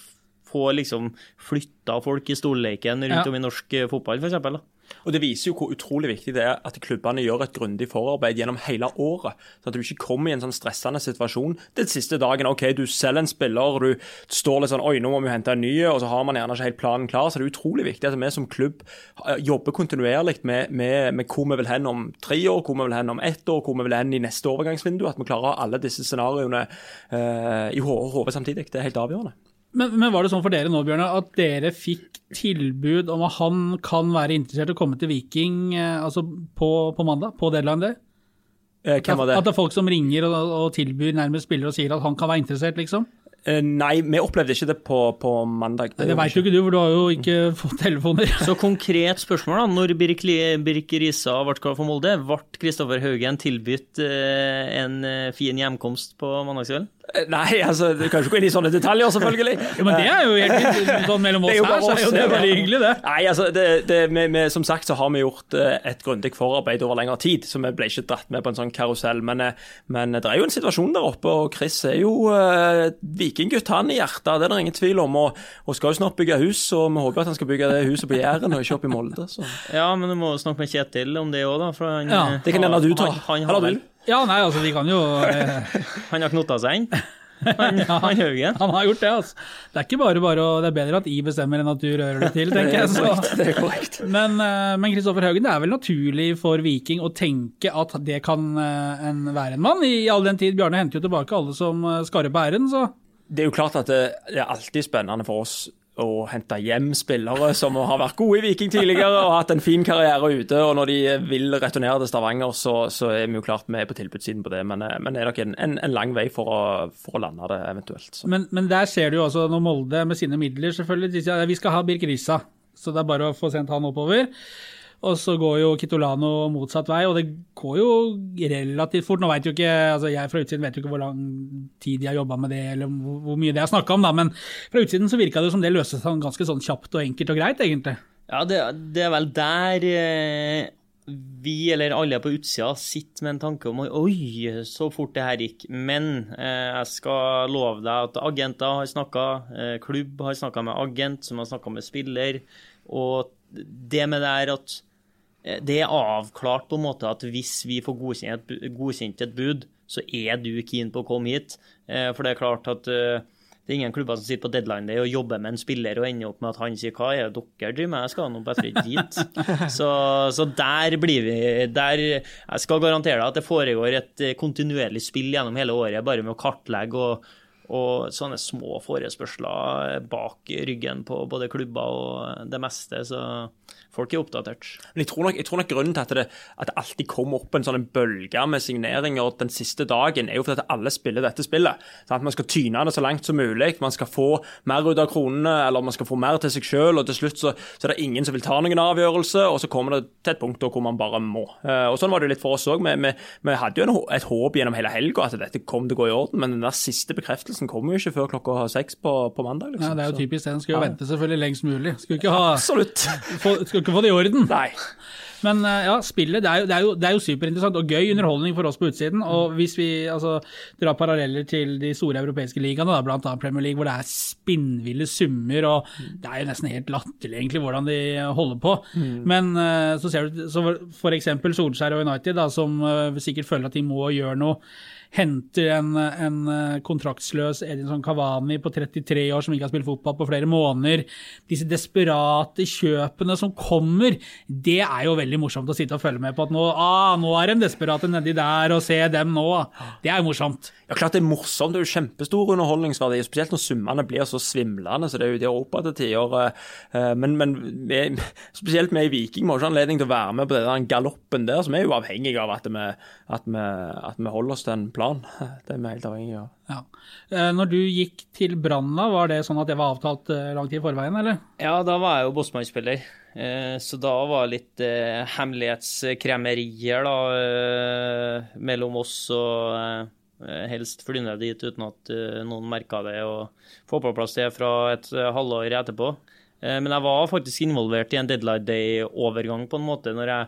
får liksom flytta folk i stolleiken rundt Ja. om i norsk fotball, da. Og Det viser jo hvor utrolig viktig det er at klubbene gjør et grundig forarbeid gjennom hele året. Sånn at du ikke kommer i en sånn stressende situasjon den siste dagen. OK, du selger en spiller, du står litt sånn Oi, nå må vi hente en ny, og så har man gjerne ikke helt planen klar. Så det er utrolig viktig at vi som klubb eh, jobber kontinuerlig med, med, med hvor vi vil hen om tre år, hvor vi vil hen om ett år, hvor vi vil hen i neste overgangsvindu. At vi klarer alle disse scenarioene eh, i ho- hodet samtidig. Det er helt avgjørende. Men, men var det sånn for dere nå, Bjørne, at dere fikk tilbud om at han kan være interessert i å komme til Viking eh, altså på, på mandag, på deadline day? Eh, hvem var det? At det er folk som ringer og, og tilbyr nærmest spillere og sier at han kan være interessert, liksom? Eh, nei, vi opplevde ikke det på, på mandag. Det, det veit jo ikke du, for du har jo ikke fått telefoner. Så konkret spørsmål, da. Når Birk, Birk Risa ble klar for Molde, ble Kristoffer Haugen tilbudt eh, en eh, fin hjemkomst på mandagskvelden? Nei, altså, du kan ikke gå inn i sånne detaljer, selvfølgelig. Ja, men det er jo helt sånn mellom oss er her, så er jo det bare hyggelig, det. Nei, altså, det, det, med, med, som sagt så har vi gjort eh, et grundig forarbeid over lengre tid, så vi ble ikke dratt med på en sånn karusell. Men, eh, men det er jo en situasjon der oppe, og Chris er jo uh, vikinggutt, han i hjertet. Det er det ingen tvil om. Og, og skal jo snart bygge hus, og vi håper at han skal bygge det huset på Jæren og ikke oppe i Molde. Så. Ja, men du må snakke med Kjetil om det òg, da. For han, Ja, det kan gjerne du ta. Han, han, han, har, du. Ja, nei, altså, vi kan jo eh, han har knota seg inn. Han, han Han har gjort det, altså. Det er ikke bare bare å Det er bedre at I bestemmer enn at du rører det til, tenker jeg. Så. Det er korrekt. Men eh, men Kristoffer Haugen, det er vel naturlig for Viking å tenke at det kan eh, en, være en mann, i all den tid Bjarne henter jo tilbake alle som uh, skarrer på æren, så Det er jo klart at det, det er alltid spennende for oss å hente hjem spillere som har vært gode i Viking tidligere og hatt en fin karriere ute. og Når de vil returnere til Stavanger, så, så er vi jo klart med på tilbudssiden på det. Men, eh, men er nok en, en, en lang vei for å, for å lande det eventuelt. Men, men der ser du jo også når Molde med sine midler selvfølgelig vi skal ha Birk Rissa, så det er bare å få sendt han oppover. Og så går jo Kitolano motsatt vei, og det går jo relativt fort. Nå vet jo ikke, altså Jeg fra utsiden vet jo ikke hvor lang tid de har jobba med det, eller hvor, mye det er snakka om, da, men fra utsiden så virka det som det løste seg ganske sånn kjapt og enkelt og greit, egentlig. Ja, det, det er vel der eh, vi, eller alle på utsida, sitter med en tanke om Oi, så fort det her gikk. Men eh, jeg skal love deg at agenter har snakka, eh, klubb har snakka med agent, som har snakka med spiller. Og det med det er at eh, det er avklart på en måte at hvis vi får godkjent godkjent et bud, så er du keen på å komme hit. Eh, For det er klart at eh, det er ingen klubber som sitter på deadline day og jobber med en spiller og ender opp med at han sier hva er det dere driver med, jeg skal nå bare dit. Så, så der blir vi der, Jeg skal garantere deg at det foregår et kontinuerlig spill gjennom hele året, bare med å kartlegge og, og sånne små forespørsler bak ryggen på både klubber og det meste. Så folk er oppdatert. Men jeg tror, nok, jeg tror nok grunnen til at det, at det alltid kommer opp en sånn bølge med signeringer den siste dagen, er jo fordi at alle spiller dette spillet. Sånn Man skal tyne det så langt som mulig. Man skal få mer ut av kronene, eller man skal få mer til seg sjøl. Og til slutt så, så er det ingen som vil ta noen avgjørelse, og så kommer det til et punkt hvor man bare må. Eh, og Sånn var det jo litt for oss òg. Vi, vi, vi hadde jo et håp gjennom hele helga at dette kom til å gå i orden, men den der siste bekreftelsen kommer jo ikke før klokka seks på, på mandag. liksom. Ja, Det er jo typisk det. En skal jo vente selvfølgelig lengst mulig. Skal ikke, ha, Absolutt. få, skal ikke få det i orden. Nei. Men eh, ja, spillet det er, jo, det, er jo, det er jo superinteressant og gøy underholdning for oss på utsiden. Og hvis vi altså, drar paralleller til de store europeiske ligaene, bl.a. Premier League, hvor det er spinnville summer, og det er jo nesten helt latterlig egentlig hvordan de holder på. Men eh, så ser du så for- eksempel Solskjær og United, da, som eh, sikkert føler at de må gjøre noe. Henter en, en eh, kontraktsløs Edinson Cavani på 33 år som ikke har spilt fotball på flere måneder. Disse desperate kjøpene som kommer, det er jo veldig morsomt å sitte og følge med på. At nå, ah, nå er de desperate nedi der, og se dem nå. Det er jo morsomt. Ja, klart det er morsomt. Det er jo kjempestor underholdningsverdi, spesielt når summene blir så svimlende. så Det er jo det Europa til tider. Men, men vi, spesielt vi i Viking må ikke ha anledning til å være med på den galoppen der, som er jo avhengig av at vi, at vi, at vi holder oss til en plan. Det er vi helt avhengig av. Ja. Eh, Når du gikk til Brann, var det sånn at det var avtalt eh, lang tid i forveien, eller? Ja, da var jeg jo Bossmann-spiller. Eh, Så da var det litt hemmelighetskremerier da, eh, mellom oss og helst flyne dit uten at noen merka det, og få på plass det fra et halvår etterpå. Eh, Men jeg var faktisk involvert i en deadline day-overgang på en måte når jeg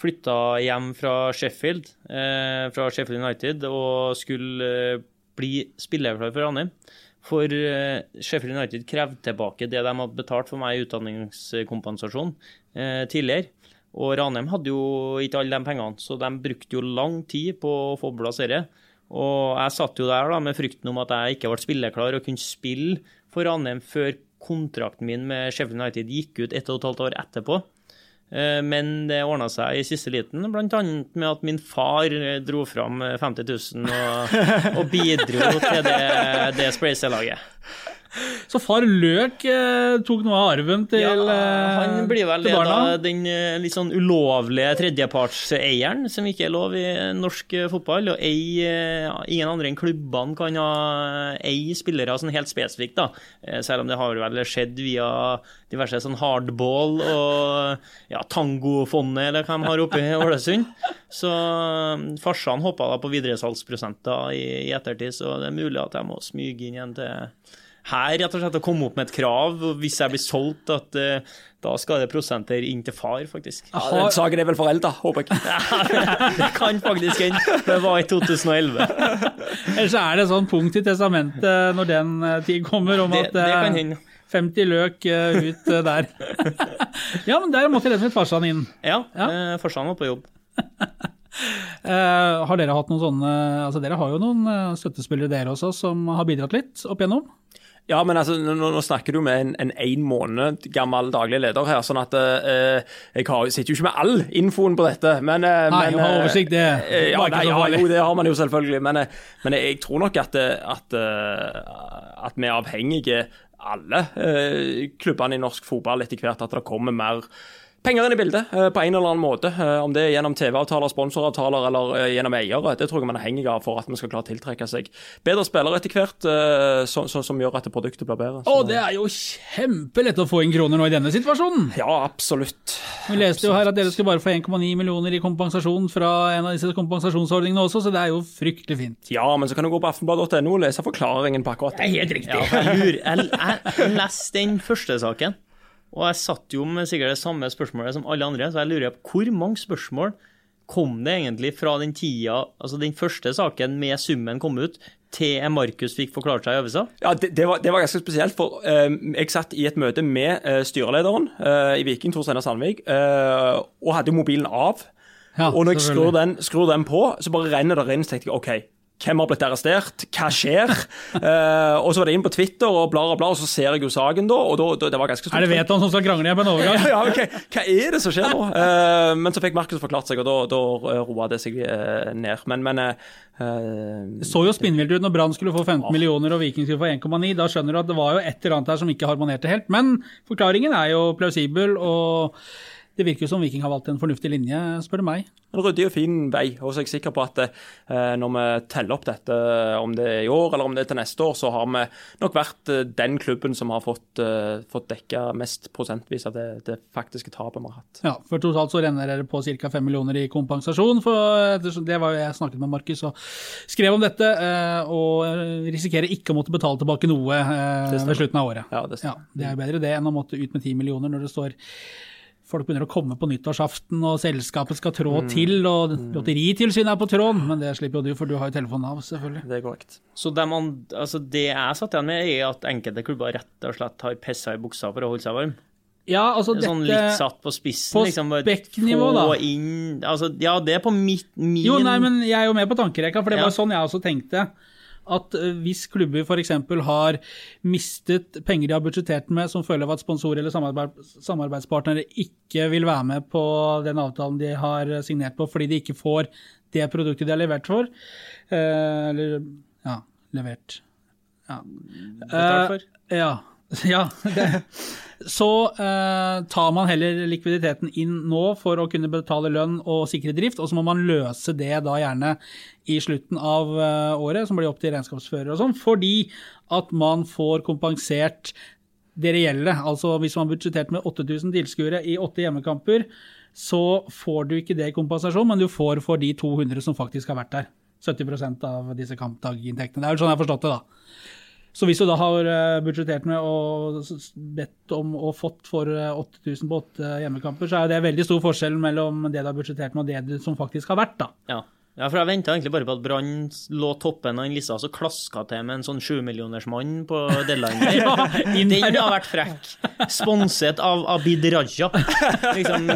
flytta hjem fra Sheffield, eh, fra Sheffield United, og skulle eh, bli spillerklar for Ranheim. For eh, Sheffield United krevde tilbake det de hadde betalt for meg i utdanningskompensasjon tidligere. Og Ranheim hadde jo ikke alle de pengene, så de brukte jo lang tid på å få på plass dette. Og jeg satt jo der da med frykten om at jeg ikke ble spilleklar og kunne spille for Ranheim før kontrakten min med Sheffield United gikk ut ett og et halvt år etterpå. Eh, Men det ordna seg i siste liten, bl.a. med at min far eh, dro fram eh, 50 000 og, og bidro til det, det spleiselaget. Så far Løk eh, tok noe av arven til, Ja, eh, han blir vel av den eh, litt sånn ulovlige tredjepartseieren, som ikke er lov i norsk eh, fotball. Og ei, ingen andre enn klubbene kan ha ei spillere sånn helt spesifikt, da. Selv om det har vel skjedd via diverse sånn hardball og ja, Tangofondet, eller hva de har oppe i Ålesund. Så farsene farsan hoppa da på videresalgsprosenter i, i ettertid, så det er mulig at jeg må smyge inn igjen til her rett og slett å komme opp med et krav, hvis jeg blir solgt, at uh, da skal det prosenter inn til far, faktisk. Ja, den saken er vel forelda, håper jeg. Det kan faktisk hende. Det var i 2011. Ellers er det sånn punkt i testamentet når den eh, tid kommer, om at det kan eh, hende. 50 løk ut der. ja, men der måtte rett og slett farsan inn. Ja, Ja. eh, farsan var på jobb. Eh, har dere hatt noen sånne Altså, dere har jo noen støttespillere dere også som har bidratt litt opp igjennom? Ja, men altså, nå, nå snakker du med en, en en måned gammel daglig leder her, sånn at eh, jeg har, sitter jo ikke med all infoen på dette, men eh, Nei, men, å ha eh, oversikt, det eh, ja, nei, ja, jo, det har man jo selvfølgelig, men, eh, men jeg tror nok at, eh, at, at vi er avhengige, alle klubbene i norsk fotball, etter hvert at det kommer mer penger inn i bildet eh, på en eller annen måte. Eh, Om det er gjennom TV-avtaler, sponsoravtaler eller eh, gjennom eiere. Det tror jeg man er hengig av for at man skal klare å tiltrekke seg bedre spillere etter hvert, eh, som, som, som gjør at produktet blir bedre. Å, Så- det er jo kjempelett å få inn kroner nå i denne situasjonen. Ja, absolutt. Vi leste jo her at dere skulle bare få 1,9 millioner i kompensasjon fra en av disse kompensasjonsordningene også, så det er jo fryktelig fint. Ja, men så kan du gå på aftenblad.no og lese forklaringen på akkurat det. Det er helt riktig. Ja, jeg, lurer, jeg, jeg leste den første saken, og jeg satt jo med sikkert det samme spørsmålet som alle andre, så jeg lurer på hvor mange spørsmål kom det egentlig fra den tida, altså den første saken med summen kom ut, til Markus fikk forklart seg i øvelser? Ja, det, det, var, det var ganske spesielt, for eh, jeg satt i et møte med eh, styrelederen eh, i Viking, Tor Steinar Sandvik, eh, og hadde jo mobilen av. Ja, og når jeg skrur den, skrur den på, så bare renner det inn, så tenkte jeg OK. Hvem har blitt arrestert? Hva skjer? Eh, og så var det inn på Twitter og bla, bla, og så ser jeg jo saken da, og da, da det var ganske stort. Er det Veton som skal krangle igjen på en overgang? ja, ok, Hva er det som skjer nå? Eh, men så fikk Markus forklart seg, og da, da eh, roa det seg eh, ned. Men, men eh, eh, Det så jo spinnvilt ut når Brann skulle få 15 millioner og Viking skulle få 1,9. Da skjønner du at det var jo et eller annet her som ikke harmonerte helt. Men forklaringen er jo plausibel, og det virker jo som Viking har valgt en fornuftig linje, spør du meg. En ryddig og fin vei. Og så er jeg sikker på at eh, når vi teller opp dette, om det er i år eller om det er til neste år, så har vi nok vært eh, den klubben som har fått, eh, fått dekka mest prosentvis av det, det faktiske tapet vi har hatt. Ja, for totalt så renner dere på ca. 5 millioner i kompensasjon. For det var jo jeg snakket med Markus og skrev om dette, og risikerer ikke å måtte betale tilbake noe ved slutten av året. Ja, det Ja, det er bedre det enn å måtte ut med 10 millioner når det står Folk begynner å komme på nyttårsaften, og selskapet skal trå Mm. til, og Lotteritilsynet er på tråden, men det slipper jo du, for du har jo telefonen av, selvfølgelig. Det er korrekt. Så det, man, altså det jeg satt igjen med, er at enkelte klubber rett og slett har pissa i buksa for å holde seg varm. Ja, altså Det er sånn litt satt på spissen. på liksom, spekknivå, da. Inn, altså, ja, det er på mitt, min Jo, nei, men jeg er jo med på tankerekka, for det Ja. var sånn jeg også tenkte. At eh, hvis klubber f.eks. har mistet penger de har budsjettert med, som følge av at sponsorer eller samarbeidspartnere ikke vil være med på den avtalen de har signert på fordi de ikke får det produktet de har levert for, eh, eller ja, levert ja. Betalt for. Uh, ja. ja. Det. Så eh, tar man heller likviditeten inn nå for å kunne betale lønn og sikre drift, og så må man løse det da gjerne i slutten av eh, året, som blir opp til regnskapsfører og sånn, fordi at man får kompensert det reelle. Altså hvis man har budsjettert med 8000 tilskuere i åtte hjemmekamper, så får du ikke det i kompensasjon, men du får for de 200 som faktisk har vært der. 70% av disse kampdaginntektene. Det er jo sånn jeg har forstått det, da. Så hvis du da har eh, budsjettert med og bedt om og fått for eh, 8000 på åtte hjemmekamper, så er det veldig stor forskjell mellom det du har budsjettert med og det som faktisk har vært, da. Ja. Ja, for jeg venta egentlig bare på at Brann lå toppen av den lista, så klaska til med en sånn sjumillionersmann på deadline. Ja, den har vært frekk. Sponset av Abid Raja. Liksom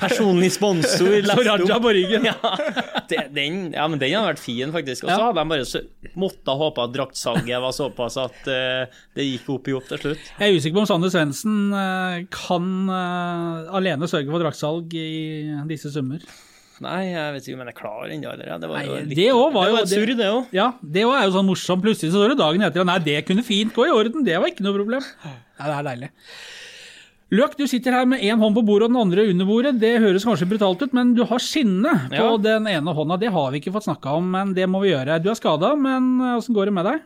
personlig sponsor. Så Raja på ryggen. Ja, det, den, ja, men den har vært fin, faktisk. Og så hadde de bare så, måtte håpe at draktsalget var såpass at uh, det gikk opp i opp til slutt. Jeg er usikker på om Sander Svendsen uh, kan uh, alene sørge for draktsalg i disse summer. Nei, jeg vet ikke om jeg er klar ennå. Det var jo litt, det var jo- et surr, det òg. Ja, det er jo sånn morsomt. Plutselig så står det dagen etter, og nei, det kunne fint gå i orden. Det var ikke noe problem. Nei, det er deilig. Løk, du sitter her med én hånd på bordet og den andre under bordet. Det høres kanskje brutalt ut, men du har skinne på Ja. den ene hånda. Det har vi ikke fått snakka om, men det må vi gjøre. Du er skada, men åssen går det med deg?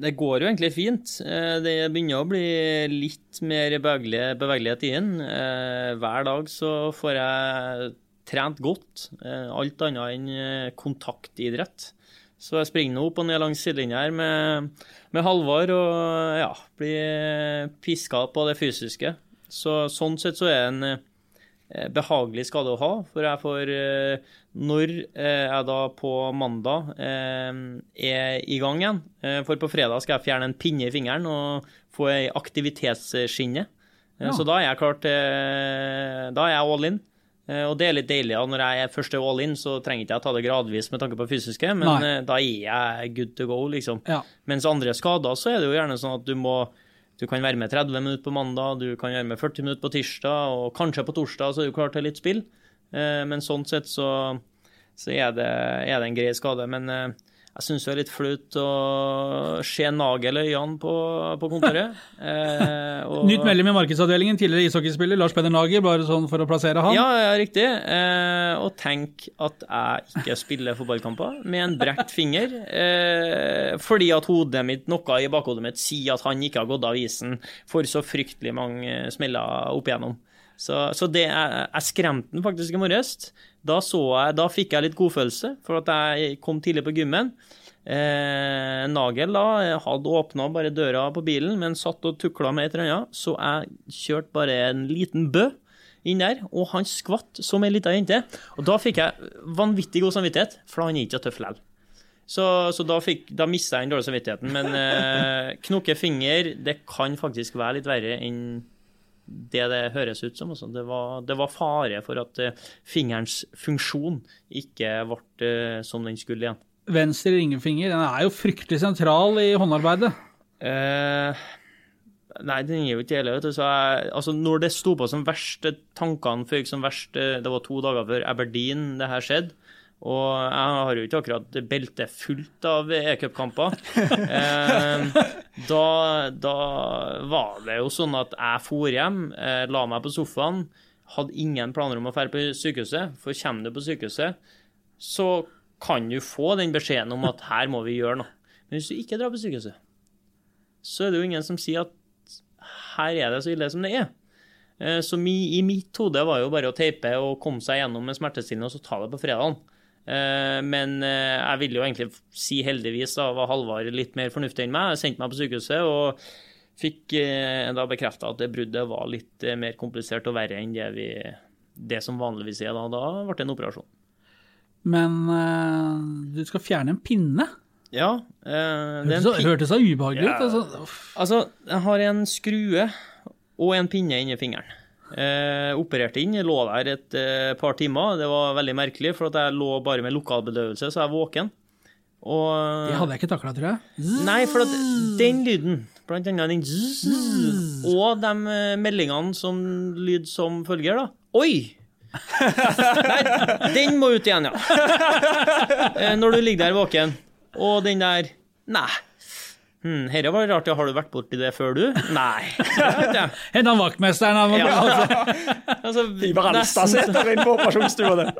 Det går jo egentlig fint. Eh, Det begynner å bli litt mer bevegelig- bevegelighet i den. Eh, Hver dag så får jeg trent godt. Eh, Alt annet enn eh, kontaktidrett. Så jeg springer nå opp og ned langs sidelinja her med, med Halvard og ja, blir piska på det fysiske. Så sånn sett så er det en eh, behagelig skade å ha, for jeg får eh, Når eh, jeg da på mandag eh, er i gang igjen eh, For på fredag skal jeg fjerne en pinne i fingeren og få ei aktivitetsskinne. Eh, Ja. Så da er jeg klar til Da er jeg all in. Eh, Og det er litt deilig. Ja. Når jeg er først er all in, så trenger ikke jeg ta det gradvis med tanke på fysiske, men Nei. eh, da er jeg good to go, liksom. Ja. Mens andre skader, så er det jo gjerne sånn at du må du kan være med 30 minutter på mandag, du kan være med 40 minutter på tirsdag, og kanskje på torsdag så er du klar til litt spill. Eh, Men sånn sett så, så er, det, er det en grei skade. Men jeg syns det er litt flaut å se nagel i øynene på, på kontoret. Eh, og- Nytt medlem i markedsavdelingen, tidligere ishockeyspiller Lars Peder Nager, bare sånn for å plassere han. Ja, ja, riktig. Eh, og tenk at jeg ikke spiller fotballkamper med en brekt finger, eh, fordi at hodet mitt, noe i bakhodet mitt sier at han ikke har gått av isen for så fryktelig mange smeller opp igjennom. Så, så det, jeg, jeg skremte den faktisk i morges. Da, da fikk jeg litt godfølelse, for at jeg kom tidlig på gymmen. Eh, Nagel da hadde åpna bare døra på bilen, men satt og tukla med et eller annet, så jeg kjørte bare en liten bø inn der, og han skvatt som ei lita jente. Og da fikk jeg vanvittig god samvittighet, for han er ikke tøff likevel. Så, så da, fikk, da mista jeg den dårlige samvittigheten. Men eh, knokke finger, det kan faktisk være litt verre enn det det høres ut som. Altså. Det, var, det var fare for at eh, fingerens funksjon ikke ble eh, som den skulle igjen. Venstre ringefinger den er jo fryktelig sentral i håndarbeidet. Eh, nei, den er jo ikke hele, vet du. Så jeg, altså, når det sto på som verst, tankene føyk som verst Det var to dager før Aberdeen det her skjedde. Og jeg har jo ikke akkurat beltet fullt av e-cupkamper. Eh, da, da var det jo sånn at jeg for hjem, eh, la meg på sofaen, hadde ingen planer om å dra på sykehuset. For kommer du på sykehuset, så kan du få den beskjeden om at her må vi gjøre noe. Men hvis du ikke drar på sykehuset, så er det jo ingen som sier at her er det så ille som det er. Eh, Så mi, i mitt hode var jo bare å teipe og komme seg gjennom med smertestillende og så ta det på fredagen. Eh, Men eh, jeg vil jo egentlig si heldigvis da var Halvard litt mer fornuftig enn meg. Jeg sendte meg på sykehuset og fikk eh, da bekrefta at det bruddet var litt mer komplisert og verre enn det, vi, det som vanligvis er. Da, da ble det en operasjon. Men du skal fjerne en pinne? Ja. det hørtes ubehagelig ut. Ja. Altså, jeg har en skrue og en pinne inni fingeren. Eh, opererte inn, lå der et eh, par timer. Det var veldig merkelig, for at jeg lå bare med lokalbedøvelse, så jeg er våken. Og Det hadde jeg ikke takla, tror jeg. Nei, for at den lyden, blant annet den zzz, og de eh, meldingene som lyd som følger, da. Oi! Nei, den må ut igjen, ja. Eh, Når du ligger der våken. Og den der Nei. Hm, Herre var rart. Har du vært borti det før, du? Nei. Hent han vaktmesteren. Han Ja. altså. Altså, Ivar Alstad sitter inne på operasjonsstua. det.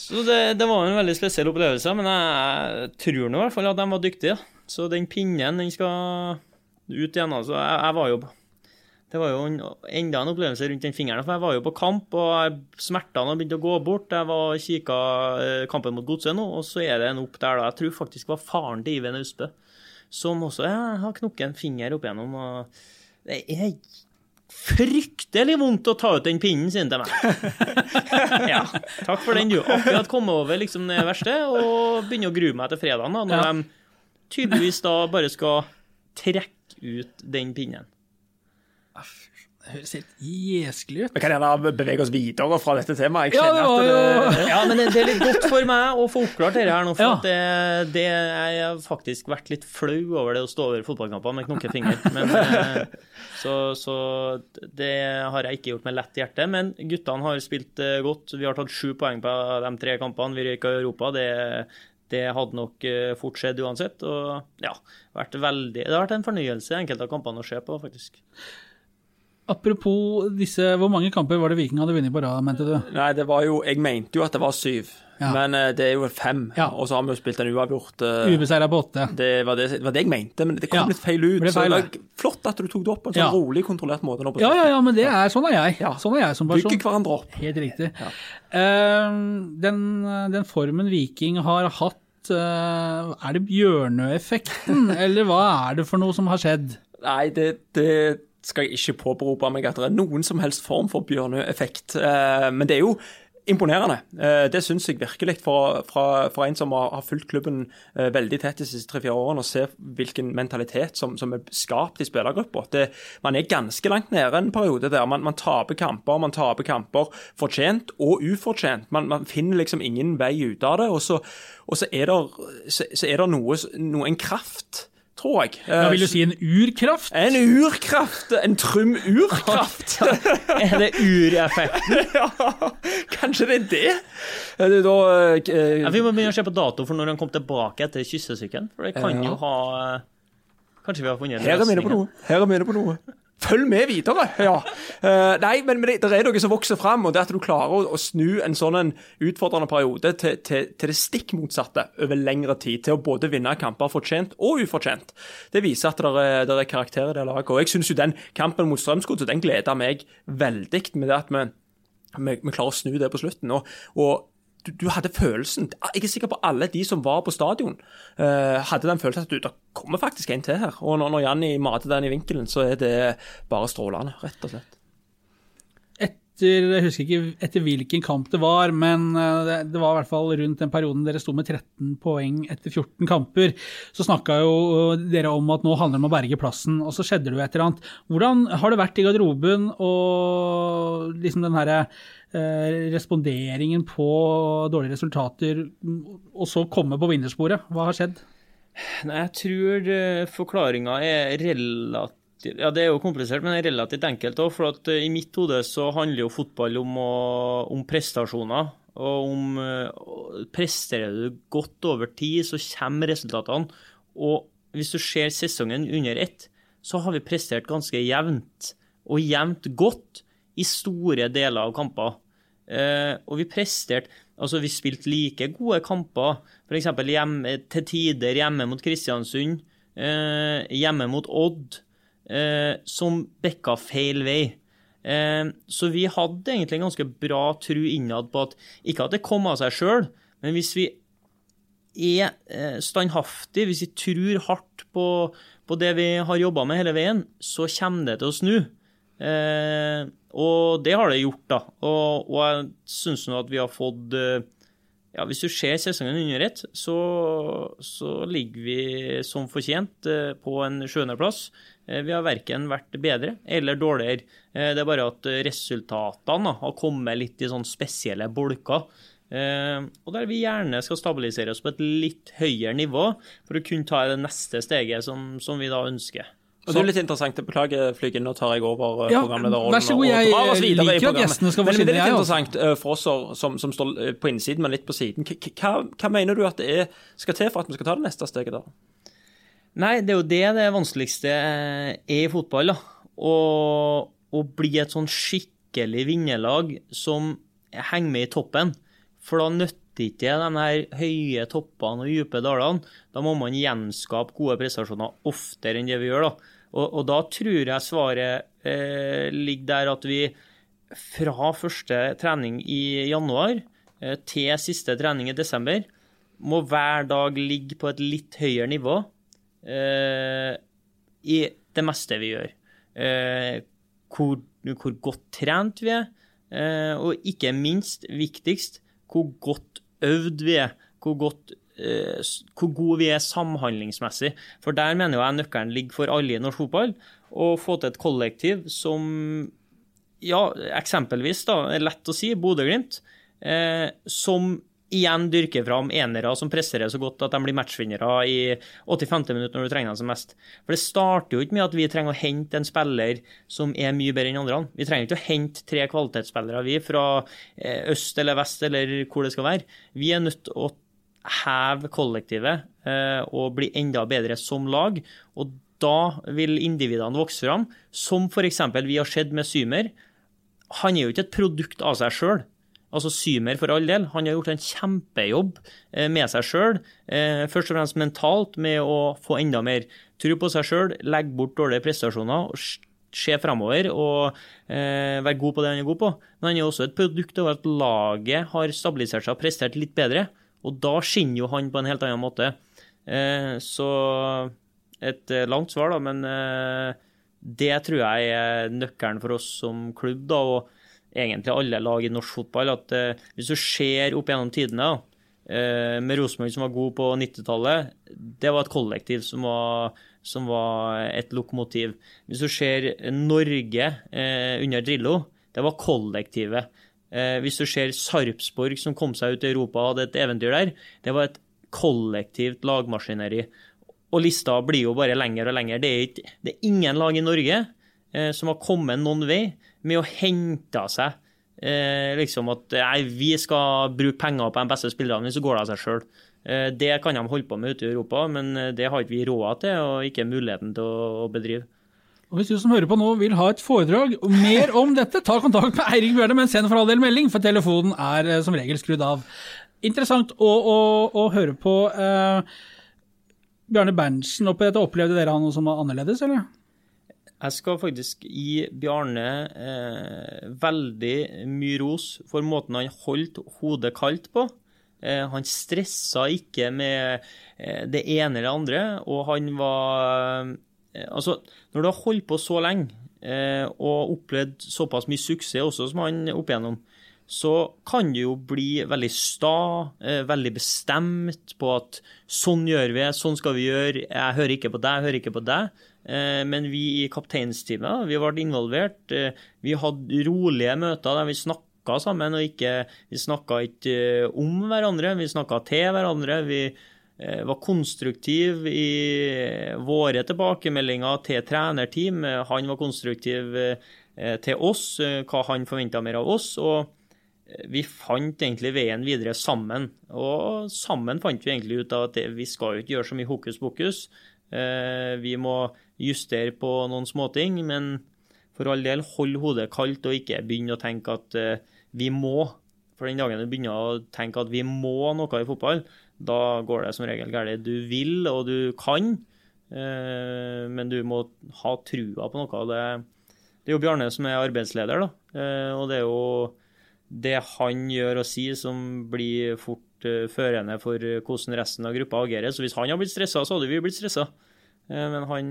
Så det, det var en veldig spesiell opplevelse, men jeg tror nå i hvert fall at de var dyktige. Så den pinnen, den skal ut igjen. Altså, jeg, jeg var jo Det var jo en, enda en opplevelse rundt den fingeren. For jeg var jo på kamp, og smertene har begynt å gå bort. Jeg var kikka eh, kampen mot Godset nå, og så er det en opp der, da. Jeg tror faktisk det var faren til Iven Austbø som også har knukket en finger opp igjennom. Og det er fryktelig vondt å ta ut den pinnen sin til meg. ja, takk for den, du. Akkurat kommet over liksom det verste, og begynner å grue meg til fredagen, da, når Ja. de tydeligvis da bare skal trekke ut den pinnen. Det høres helt jeskelig ut. Vi kan gjerne bevege oss videre fra dette temaet. Jeg Ja, kjenner at det, jo Ja, men det, det er litt godt for meg å få oppklart dette her nå, for Ja. at det, det jeg har faktisk vært litt flau over det å stå over fotballkamper med knokkefinger. Men, eh, så, så det har jeg ikke gjort med lett hjerte. Men guttene har spilt eh, godt. Vi har tatt sju poeng på de tre kampene. Vi røyka i Europa. Det, det hadde nok eh, fort skjedd uansett. Og ja, vært veldig, det har vært en fornøyelse enkelte av kampene å se på, faktisk. Apropos disse, hvor mange kamper var det Viking hadde vunnet på rad, mente du? Nei, det var jo Jeg mente jo at det var syv, Ja. men eh, det er jo fem. Ja. Og så har vi jo spilt en uavgjort. Uh, Ubeseira på åtte. Det var det, det var det jeg mente, men det kom Ja, litt feil ut. feil, så det var flott at du tok det opp på en sånn rolig, kontrollert måte. Ja, ja, ja, men det er, sånn er jeg. Ja. Sånn er jeg som person. Bygger hverandre opp. Helt riktig. Uh, den, den formen Viking har hatt, uh, er det Bjørnø-effekten, eller hva er det for noe som har skjedd? Nei, det, det skal jeg ikke påberope meg at det er noen som helst form for Bjørnø-effekt. Eh, men det er jo imponerende. Eh, det syns jeg virkelig fra, fra, fra en som har, fulgt klubben eh, veldig tett de siste tre-fire årene, og ser hvilken mentalitet som, som er skapt i spillergruppa. Man er ganske langt nede en periode der. Man, man taper kamper, man taper kamper fortjent og ufortjent. Man, man finner liksom ingen vei ut av det. Og så, og er det, så er det noe, noe, en kraft, tror jeg. Eh, vil du si en urkraft? en urkraft! En Trym urkraft! Er det ureffekten? ja, kanskje det er det? Det da eh, Ja, vi må begynne å se på dato for når han kom tilbake etter kyssesyken. For det kan Ja. jo ha Kanskje vi har funnet Her er vi inne på noe. Her er vi inne på noe. Følg med videre! Ja. Uh, nei, men, men det, det er noe som vokser fram, og det at du klarer å, å snu en sånn en utfordrende periode til, til, til det stikk motsatte over lengre tid. Til å både vinne kamper fortjent og ufortjent. Det viser at det er, det er karakter i det laget. Og jeg syns jo den kampen mot Strømsgodset den gleder meg veldig med det at vi, vi, klarer å snu det på slutten. Og, og du, du hadde følelsen Jeg er sikker på alle de som var på stadion, uh, hadde den følelsen at du, det kommer faktisk en til her. Og når, når Janni mater den i vinkelen, så er det bare strålende, rett og slett. Etter, jeg husker ikke etter hvilken kamp det var, men eh, det, det var i hvert fall rundt den perioden dere sto med 13 poeng etter 14 kamper. Så snakka jo eh, dere om at nå handler det om å berge plassen, og så skjedde det jo et eller annet. Hvordan har det vært i garderoben og liksom den herre responderingen på dårlige resultater, og så komme på vinnersporet? Hva har skjedd? Nei, jeg tror forklaringa er relativt Ja, det er jo komplisert, men relativt enkelt òg. For at eh, i mitt hode så handler jo fotball om, å, om prestasjoner. Og om eh, Presterer du godt over tid, så kommer resultatene. Og hvis du ser sesongen under ett, så har vi prestert ganske jevnt. Og jevnt godt i store deler av kamper. Eh, og vi presterte Altså, vi spilte like gode kamper, f.eks. Til tider hjemme mot Kristiansund, eh, hjemme mot Odd, eh, som bekka feil vei. Så vi hadde egentlig en ganske bra tru innad på at Ikke at det kom av seg sjøl, men hvis vi er standhaftige, hvis vi tror hardt på, på det vi har jobba med hele veien, så kommer det til å snu. Eh, og det har det gjort, da. Og, og jeg syns nå at vi har fått eh, ja, Hvis du ser sesongen under ett, så, så ligger vi som fortjent eh, på en sjuendeplass. Eh, vi har verken vært bedre eller dårligere. Det er bare at resultatene har kommet litt i sånn spesielle bolker. Og der vi gjerne skal stabilisere oss på et litt høyere nivå for å kunne ta det neste steget som, som vi da ønsker. Og det er litt interessant, jeg beklager inn nå tar jeg over eh, Ja, programlederrollen. vær så god, jeg liker at gjestene skal få skinne, Det er litt altså. interessant eh, for oss som, som står eh, på innsiden, men litt på siden. Hva, hva mener du at det er, skal til for at vi skal ta det neste steget da? Nei, det er jo det det vanskeligste er i fotball. da. Å, å bli et sånn skikkelig vinnerlag som henger med i toppen. For da nytter ikke de her høye toppene og dype dalene. Da må man gjenskape gode prestasjoner oftere enn det vi gjør. da. Og, og da tror jeg svaret eh, ligger der at vi fra første trening i januar eh, til siste trening i desember må hver dag ligge på et litt høyere nivå eh, i det meste vi gjør. Eh, hvor, hvor godt trent vi er, eh, og ikke minst, viktigst, hvor godt øvd vi er. Hvor, godt, s- hvor gode vi er samhandlingsmessig. For der mener jeg nøkkelen ligger for alle i norsk fotball. å få til et kollektiv som ja, eksempelvis, da, er lett å si, Bodø-Glimt, eh, som igjen dyrker fram enere som presterer så godt at de blir matchvinnere i 85. minutt når du trenger dem som mest. For det starter jo ikke med at vi trenger å hente en spiller som er mye bedre enn andre. Vi trenger ikke å hente tre kvalitetsspillere vi fra eh, øst eller vest eller hvor det skal være. Vi er nødt til å heve kollektivet eh, og bli enda bedre som lag. og da vil individene vokse fram, som f.eks. vi har sett med Symer. Han er jo ikke et produkt av seg sjøl. Altså Symer for all del. Han har gjort en kjempejobb eh, med seg sjøl. Først og fremst mentalt, med å få enda mer tro på seg sjøl, legge bort dårlige prestasjoner se fremover og eh, være god på det han er god på. Men han er også et produkt av at laget har stabilisert seg og prestert litt bedre. Og da skinner jo han på en helt annen måte. Eh, så et eh, langt svar, da, men eh, det tror jeg er nøkkelen for oss som klubb, da, og egentlig alle lag i norsk fotball. at Hvis du ser opp gjennom tidene, med Rosenborg som var god på 90-tallet, det var et kollektiv som var, som var, et lokomotiv. Hvis du ser Norge under Drillo, det var kollektivet. Hvis du ser Sarpsborg som kom seg ut i Europa og hadde et eventyr der, det var et kollektivt lagmaskineri. Og lista blir jo bare lengre og lengre. Det er, ikke, det er ingen lag i Norge eh, som har kommet noen vei med å hente seg eh, liksom at nei, vi skal bruke penger på de beste spillerne, så går det av seg sjøl. Eh, det kan de holde på med ute i Europa, men eh, det har ikke vi råd til og ikke muligheten til å, å bedrive. Og Hvis du som hører på nå vil ha et foredrag mer om dette, ta kontakt med Eirik Bjørne, men send for all del melding, for telefonen er eh, som regel skrudd av. Interessant å, å, å høre på. Eh, Bjarne Berntsen oppi dette, opplevde dere han noe som var annerledes, eller? Jeg skal faktisk gi Bjarne eh, veldig mye ros for måten han holdt hodet kaldt på. Eh, han stressa ikke med eh, det ene eller andre, og han var Altså, når du har holdt på så lenge eh, og opplevd såpass mye suksess også som han opp igjennom, så kan du jo bli veldig sta, eh, veldig bestemt på at sånn gjør vi, sånn skal vi gjøre, jeg hører ikke på deg, jeg hører ikke på deg. Eh, men vi i kapteinsteamet vi ble involvert. Eh, vi hadde rolige møter der vi snakka sammen, og ikke, vi snakka ikke om hverandre, vi snakka til hverandre. Vi var konstruktiv i våre tilbakemeldinger til trenerteam. Han var konstruktiv til oss, hva han forventa mer av oss. og vi fant egentlig veien videre sammen. Og sammen fant vi egentlig ut av at vi skal jo ikke gjøre så mye hokus pokus. Eh, vi må justere på noen småting, men for all del, hold hodet kaldt og ikke begynne å tenke at eh, vi må. For den dagen du begynner å tenke at vi må noe i fotball, da går det som regel galt. Du vil og du kan, eh, men du må ha trua på noe. Det, er jo Bjarne som er arbeidsleder, da. Og det er jo det han gjør og sier som blir fort uh, førende for hvordan resten av gruppa agerer. Så hvis han har blitt stressa, så hadde vi blitt stressa. Men han,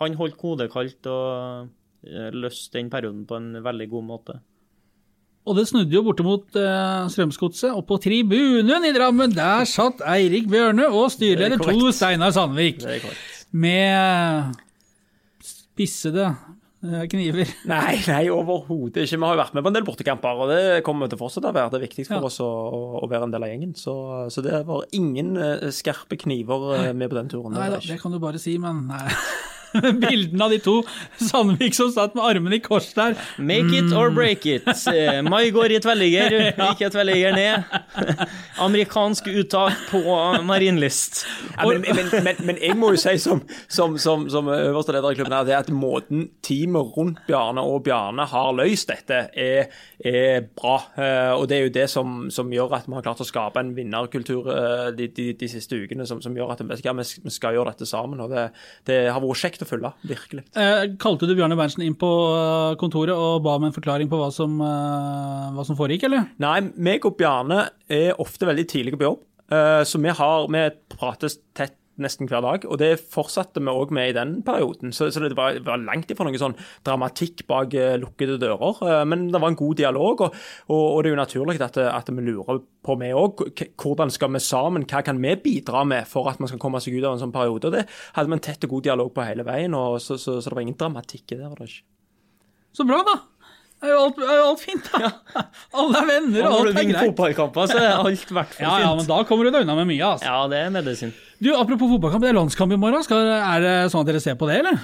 han holdt hodet kaldt og løste den perioden på en veldig god måte. Og det snudde jo borte mot uh, Strømsgodset, og på tribunen i Drammen, der satt Eirik Bjørne og styreleder to Steinar Sandvik. Med spissede Eh, kniver. Nei, nei overhodet ikke. Vi har jo vært med på en del bortekamper, og det kommer til å fortsette å være. Det viktigste viktig for ja. oss å, å, være en del av gjengen. Så, så det var ingen uh, skarpe kniver uh, med på den turen. Nei da, det kan du bare si, men nei. bildene av de to Sandvik som satt med armene i kors der. Make it or break it. Eh, Mai går i tvelliger, ikke tvelliger ned. Amerikansk uttak på marinlist. Ja, men, men, men, men, jeg må jo si som, som, som, som øverste leder i klubben her, det at måten teamet rundt Bjarne og Bjarne har løst dette, er, er bra. Eh, og det er jo det som, som, gjør at vi har klart å skape en vinnerkultur eh, de, de, de siste ukene, som, gjør at vi skal, vi skal gjøre dette sammen. og Det, det har vært kjekt å følge, virkelig. Eh, kalte du Bjarne Berntsen inn på eh, kontoret og ba om en forklaring på hva som, eh, hva som foregikk, eller? Nei, meg og Bjarne er ofte veldig tidlige på jobb. Eh, så vi, har, vi prates tett nesten hver dag. Og det fortsatte vi òg med i den perioden. Så, så det var, var langt ifra noe sånn dramatikk bak uh, lukkede dører. Uh, men det var en god dialog, og, og, og det er jo naturlig at, at vi lurer på vi òg. Hvordan skal vi sammen, hva kan vi bidra med for at man skal komme seg ut av en sånn periode? Og det hadde vi en tett og god dialog på hele veien, og så, så, så det var ingen dramatikk i det. var det ikke. Så bra, da. Er jo alt, er jo alt fint, da. Alle er venner, og Når du alt er vinner greit. fotballkamper, så er alt i hvert fall Ja, ja, men da kommer du deg unna med mye, altså. Ja, det er medisin. Du, Apropos fotballkamp, det er landskamp i morgen. Skal, er det sånn at dere ser på det, eller?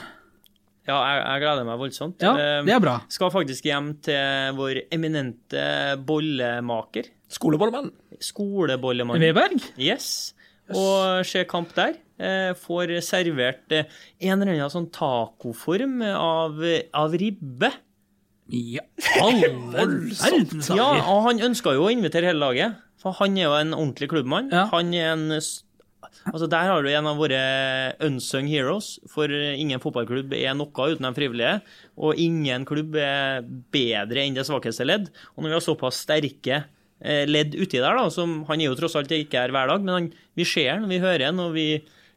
Ja, jeg, jeg gleder meg voldsomt. Ja, Eh, det er bra. Skal faktisk hjem til vår eminente bollemaker. Skolebollemann. Skolebollemann. Veberg? Yes. Og se kamp der. Eh, får servert eh, en eller annen sånn tacoform av, av ribbe. Ja, alle verdens Ja, og han ønska jo å invitere hele laget. For han er jo en ordentlig klubbmann. Ja. Han er en Altså Der har du en av våre unsung heroes. For ingen fotballklubb er noe uten de frivillige. Og ingen klubb er bedre enn det svakeste ledd. Og når vi har såpass sterke eh, ledd uti der, da, som han er jo tross alt ikke her hver dag, men han, vi ser han, vi hører han, og vi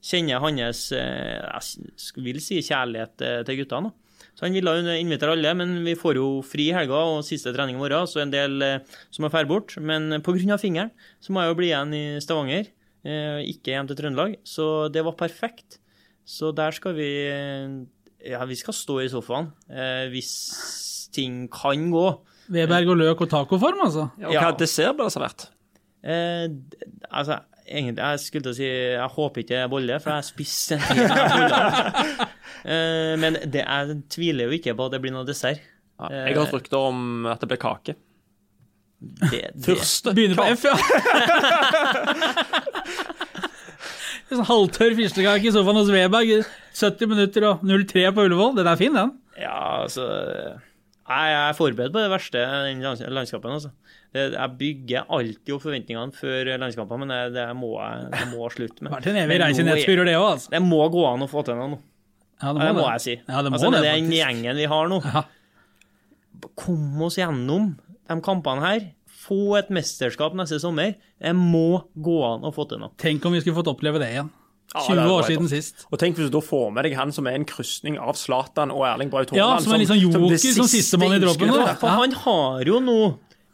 kjenner hans eh, jeg vil si kjærlighet eh, til guttene. Så han ville invitere alle, men vi får jo fri i helga og siste trening i morgen, så en del eh, som må drar bort. Men pga. fingeren så må jeg jo bli igjen i Stavanger, eh, ikke hjem til Trøndelag. Så det var perfekt. Så der skal vi eh, Ja, vi skal stå i sofaen eh, hvis ting kan gå. Veberg og løk og tacoform, altså. Og hva Ja. dessert ble det servert? Eh, altså, egentlig, jeg skulle til å si Jeg håper ikke det er bolle, for jeg spiste en hel boller. Eh, men det, jeg tviler jo ikke på at det blir noe dessert. Ja, jeg har hørt om at det blir kake. Det, det, Første Begynner på. F, ja. Sånn halvtørr fyrstekake i sofaen hos Weberg. 70 minutter og 0-3 på Ullevål. Den er fin, den. Ja, altså Jeg jeg er forberedt på det verste i den landskapen. altså. Jeg bygger alltid opp forventningene før landskamper, men det, det må jeg det må jeg slutte med. Vært en evig reise i det òg, altså. Det må gå an å få til noe nå. Ja, Det må jeg si. Ja, det må altså, det, den gjengen vi har nå. Ja. Kom oss gjennom de kampene her. Få et mesterskap neste sommer. Det må gå an å få til noe. Tenk om vi skulle fått oppleve det igjen. Ja, 20 det er år siden sist. Og tenk hvis du da får med deg han som er en krysning av Zlatan og Erling Braut Ja, som er litt sånn joker, som, som siste sistemann i droppen. Ja. For han har jo nå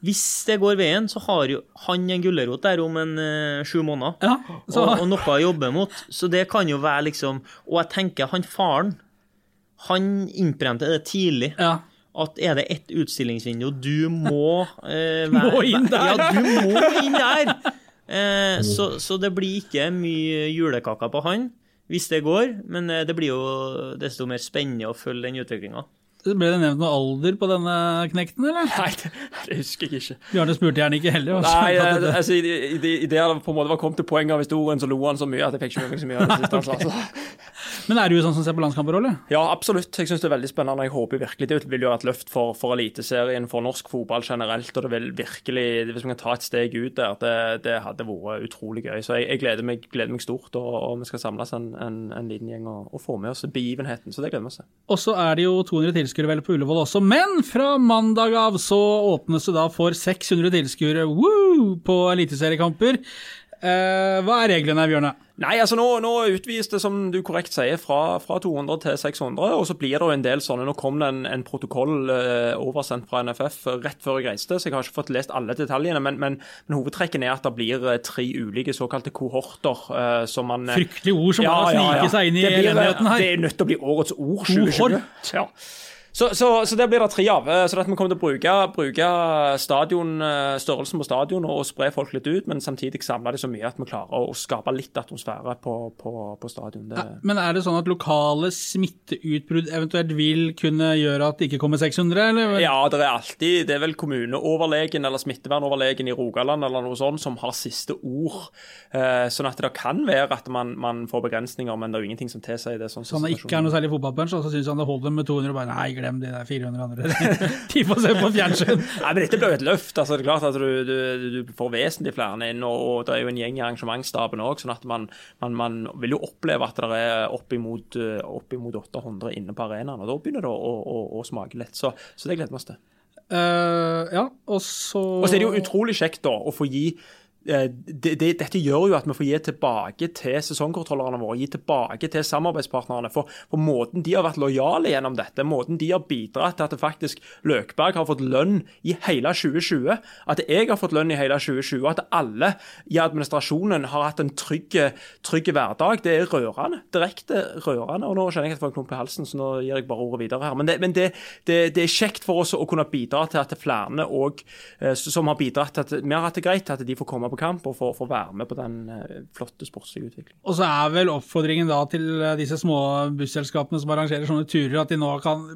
Hvis det går veien, så har jo han en gulrot der om en uh, sju måneder. Ja, så, og, og noe å jobbe mot. Så det kan jo være liksom Og jeg tenker, han faren, han innprente det tidlig. ja. At er det ett utstillingsvindu du må uh, være, Må inn der. Ja, du må inn der! Uh, så, så det blir ikke mye julekaker på han, hvis det går. Men det blir jo desto mer spennende å følge den utviklinga. Ble det nevnt noe alder på denne knekten, eller? Nei, det, det husker jeg ikke. Bjarne spurte gjerne ikke heller. Nei, det, det- altså, i, i, i, i det jeg på en måte var kommet til poenget av historien, så lo han så mye at jeg fikk ikke med meg så mye av det siste han sa. Så. Men er du sånn som ser på landskamper, eller? Ja, absolutt. Jeg syns det er veldig spennende. Jeg håper virkelig Det vil jo være et løft for, for Eliteserien, for norsk fotball generelt. Og det vil virkelig, hvis vi kan ta et steg ut der, det, det hadde vært utrolig gøy. Så jeg, jeg gleder, meg, gleder meg stort, og, og vi skal samles en, en, en liten gjeng og, og få med oss begivenheten. Så det gleder vi oss til. Og så er det jo 200 tilskuere vel på Ullevål også, men fra mandag av så åpnes det da for 600 tilskuere på eliteseriekamper. Eh, hva er reglene, Bjørne? Nei, altså nå, nå utvides det, som du korrekt sier, fra, fra 200 til 600. Og så blir det jo en del sånne Nå kom det en, en protokoll eh, oversendt fra NFF rett før jeg reiste, så jeg har ikke fått lest alle detaljene. Men, men, men hovedtrekken er at det blir eh, tre ulike såkalte kohorter eh, som man eh, Fryktelige ord som bare sniker seg inn i blir, eh, elendigheten her. Det er nødt til å bli årets ord. 2020. Kohort. Ja. Så, så, så det blir det tre av. eh, Så at vi kommer til å bruke, bruke stadion, eh, størrelsen på stadion og, og spre folk litt ut, men samtidig samle det så mye at vi klarer å, skape litt atmosfære på, på, på stadion. Det, Men er det sånn at lokale smitteutbrudd eventuelt vil kunne gjøre at det ikke kommer 600, eller? Ja, det er alltid Det er vel kommuneoverlegen eller smittevernoverlegen i Rogaland eller noe sånt som har siste ord. Eh, sånn at det kan være at man, man får begrensninger, men det er jo ingenting som tilsier det. Sånn Så han ikke er noe særlig fotballpunch, så syns han det holder med 200 og bare Nei, glem de der 400 andre. De får se på fjernsyn. Nei, men Dette blir jo et løft. altså det er klart at Du, du, du får vesentlig flere inn, og, og det er jo en gjeng i arrangementsstaben òg. Sånn at man, man, man vil jo oppleve at det er oppimot, eh, oppimot 800 inne på arenaen. og Da begynner det å, å, å, å smake litt. Så, så det gleder vi oss til. Uh, ja, og så Og så er det jo utrolig kjekt da å få gi det, det, dette gjør jo at vi får gi tilbake til sesongkontrollerne våre, gi tilbake til samarbeidspartnerne. For, for måten de har vært lojale gjennom dette, måten de har bidratt til at faktisk Løkberg har fått lønn i hele 2020, at jeg har fått lønn i hele 2020, at alle i administrasjonen har hatt en trygg, hverdag, det er rørende. Direkte rørende. Og nå kjenner jeg at jeg får en klump i halsen, så nå gir jeg bare ordet videre her. Men det, men det er kjekt for oss å kunne bidra til at flere og, eh, som har bidratt til at vi har hatt det greit, at de får komme på kamp og få, få være med på den eh, flotte sportslige utviklingen. Og så er vel oppfordringen da til eh, disse små busselskapene som arrangerer sånne turer, at de nå kan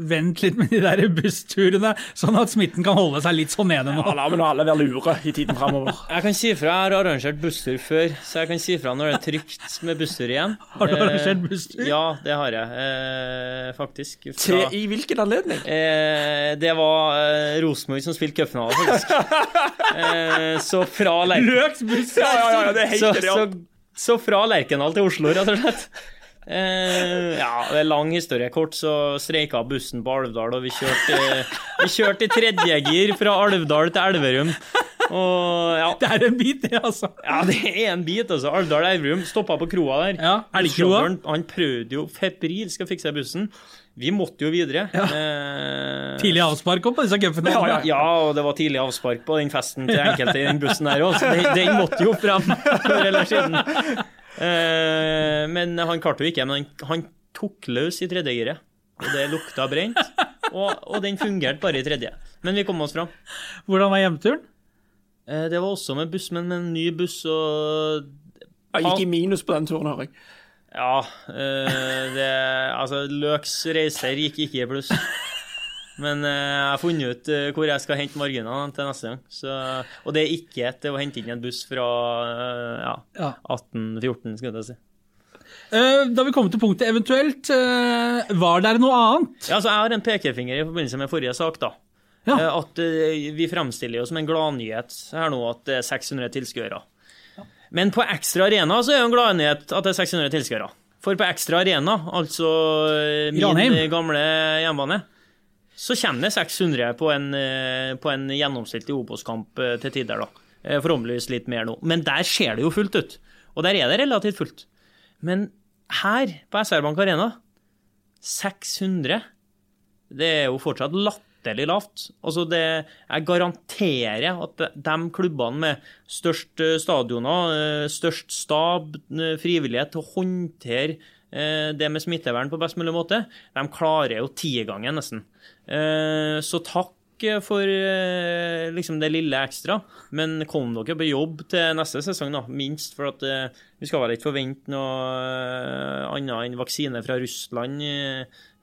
vente litt med de der bussturene, sånn at smitten kan holde seg litt sånn nede nå. Ja, La meg nå alle være lure i tiden framover. Jeg kan si fra, jeg har arrangert busstur før, så jeg kan si fra når det er trygt med busstur igjen. Har du Eh, arrangert busstur? Ja, det har jeg, eh, faktisk. Fra, Til, I hvilken anledning? eh, det var eh, Rosenborg som spilte cupfinale, faktisk. eh, så fra Lerkendal Løks buss! Ja, ja, ja, det er helt så, så, så fra Lerkendal til Oslo, rett og slett. Eh, ja, det er lang historie. Kort så streika bussen på Alvdal, og vi kjørte, vi kjørte i tredjegir fra Alvdal til Elverum. Og ja, Det er en bit, det, altså. ja, det er en bit, altså. Alvdal Elverum stoppa på kroa der. Ja, Elgkroa. Han prøvde jo febrilsk å fikse bussen. Vi måtte jo videre. Eh, Tidlig avspark på disse cupene. Ja, ja. ja, og det var tidlig avspark på den festen til enkelte i den bussen der òg, så den, den måtte jo fram før eller siden. Eh, men han klarte jo ikke. Men han, han tok løs i tredje giret, og det lukta brent. Og, og den fungerte bare i tredje. Men vi kom oss fram. Hvordan var hjemturen? Eh, det var også med buss, men med en ny buss og Jeg gikk i minus på den turen, hører jeg. Ja, øh, det Altså, Løks reiser gikk ikke i pluss. Men øh, jeg har funnet ut øh, hvor jeg skal hente marginene til neste gang. Så, og det er ikke etter å hente inn en buss fra ja, Ja. 1814, skulle jeg si. Da vi kommer til punktet eventuelt, var det noe annet? Ja, altså, jeg har en pekefinger i forbindelse med forrige sak, da. Ja. At vi fremstiller jo som en gladnyhet her nå at det er 600 tilskuere. Men på Ekstra Arena så er det jo en gladnyhet at det er 600 tilskuere. For på Ekstra Arena, altså eh, min Ranheim. gamle hjemmebane, så kommer det 600 på en, eh, på en gjennomsnittlig Obos-kamp eh, til tider, da. Forhåpentligvis litt mer nå. Men der ser det jo fullt ut. Og der er det relativt fullt. Men her, på SR Bank Arena, 600 det er jo fortsatt latterlig lavt. Altså det, jeg garanterer at de klubbene med størst eh, stadioner, eh, størst stab, eh, frivillighet til å håndtere det med smittevern på best mulig måte, de klarer jo tigangen nesten. Så takk for liksom det lille ekstra, men kom dere på jobb til neste sesong, da, minst. For at vi skal vel ikke forvente noe annet enn vaksine fra Russland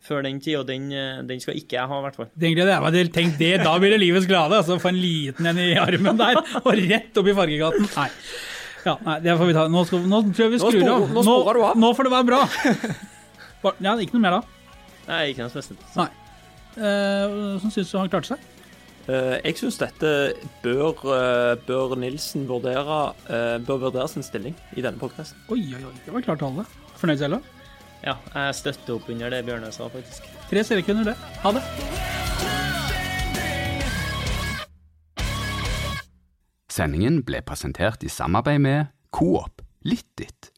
før den tid, og den, eh, den skal ikke jeg ha, i hvert fall. Tenkte jeg, meg til. det- Tenk det, da blir det livets glade. Altså, Få en liten en i armen der, og rett opp i fargegaten. Nei. Ja, nei, det får vi ta. Nå, skal, nå tror jeg vi skrur av. Nå, nå nå får det være bra. Ja, ikke noe mer da. Nei, ikke noe spesielt. Nei. Eh, Hvordan syns du han klarte seg? Eh, jeg syns dette bør, bør Nilsen vurdere, bør vurdere sin stilling i denne podkasten. Oi, oi, oi. Det var klart tale. Fornøyd selv òg? Ja, jeg støtter opp under det Bjørne sa, faktisk. Tre sekunder, det. Ha det. Sendingen ble presentert i samarbeid med Coop Litt ditt.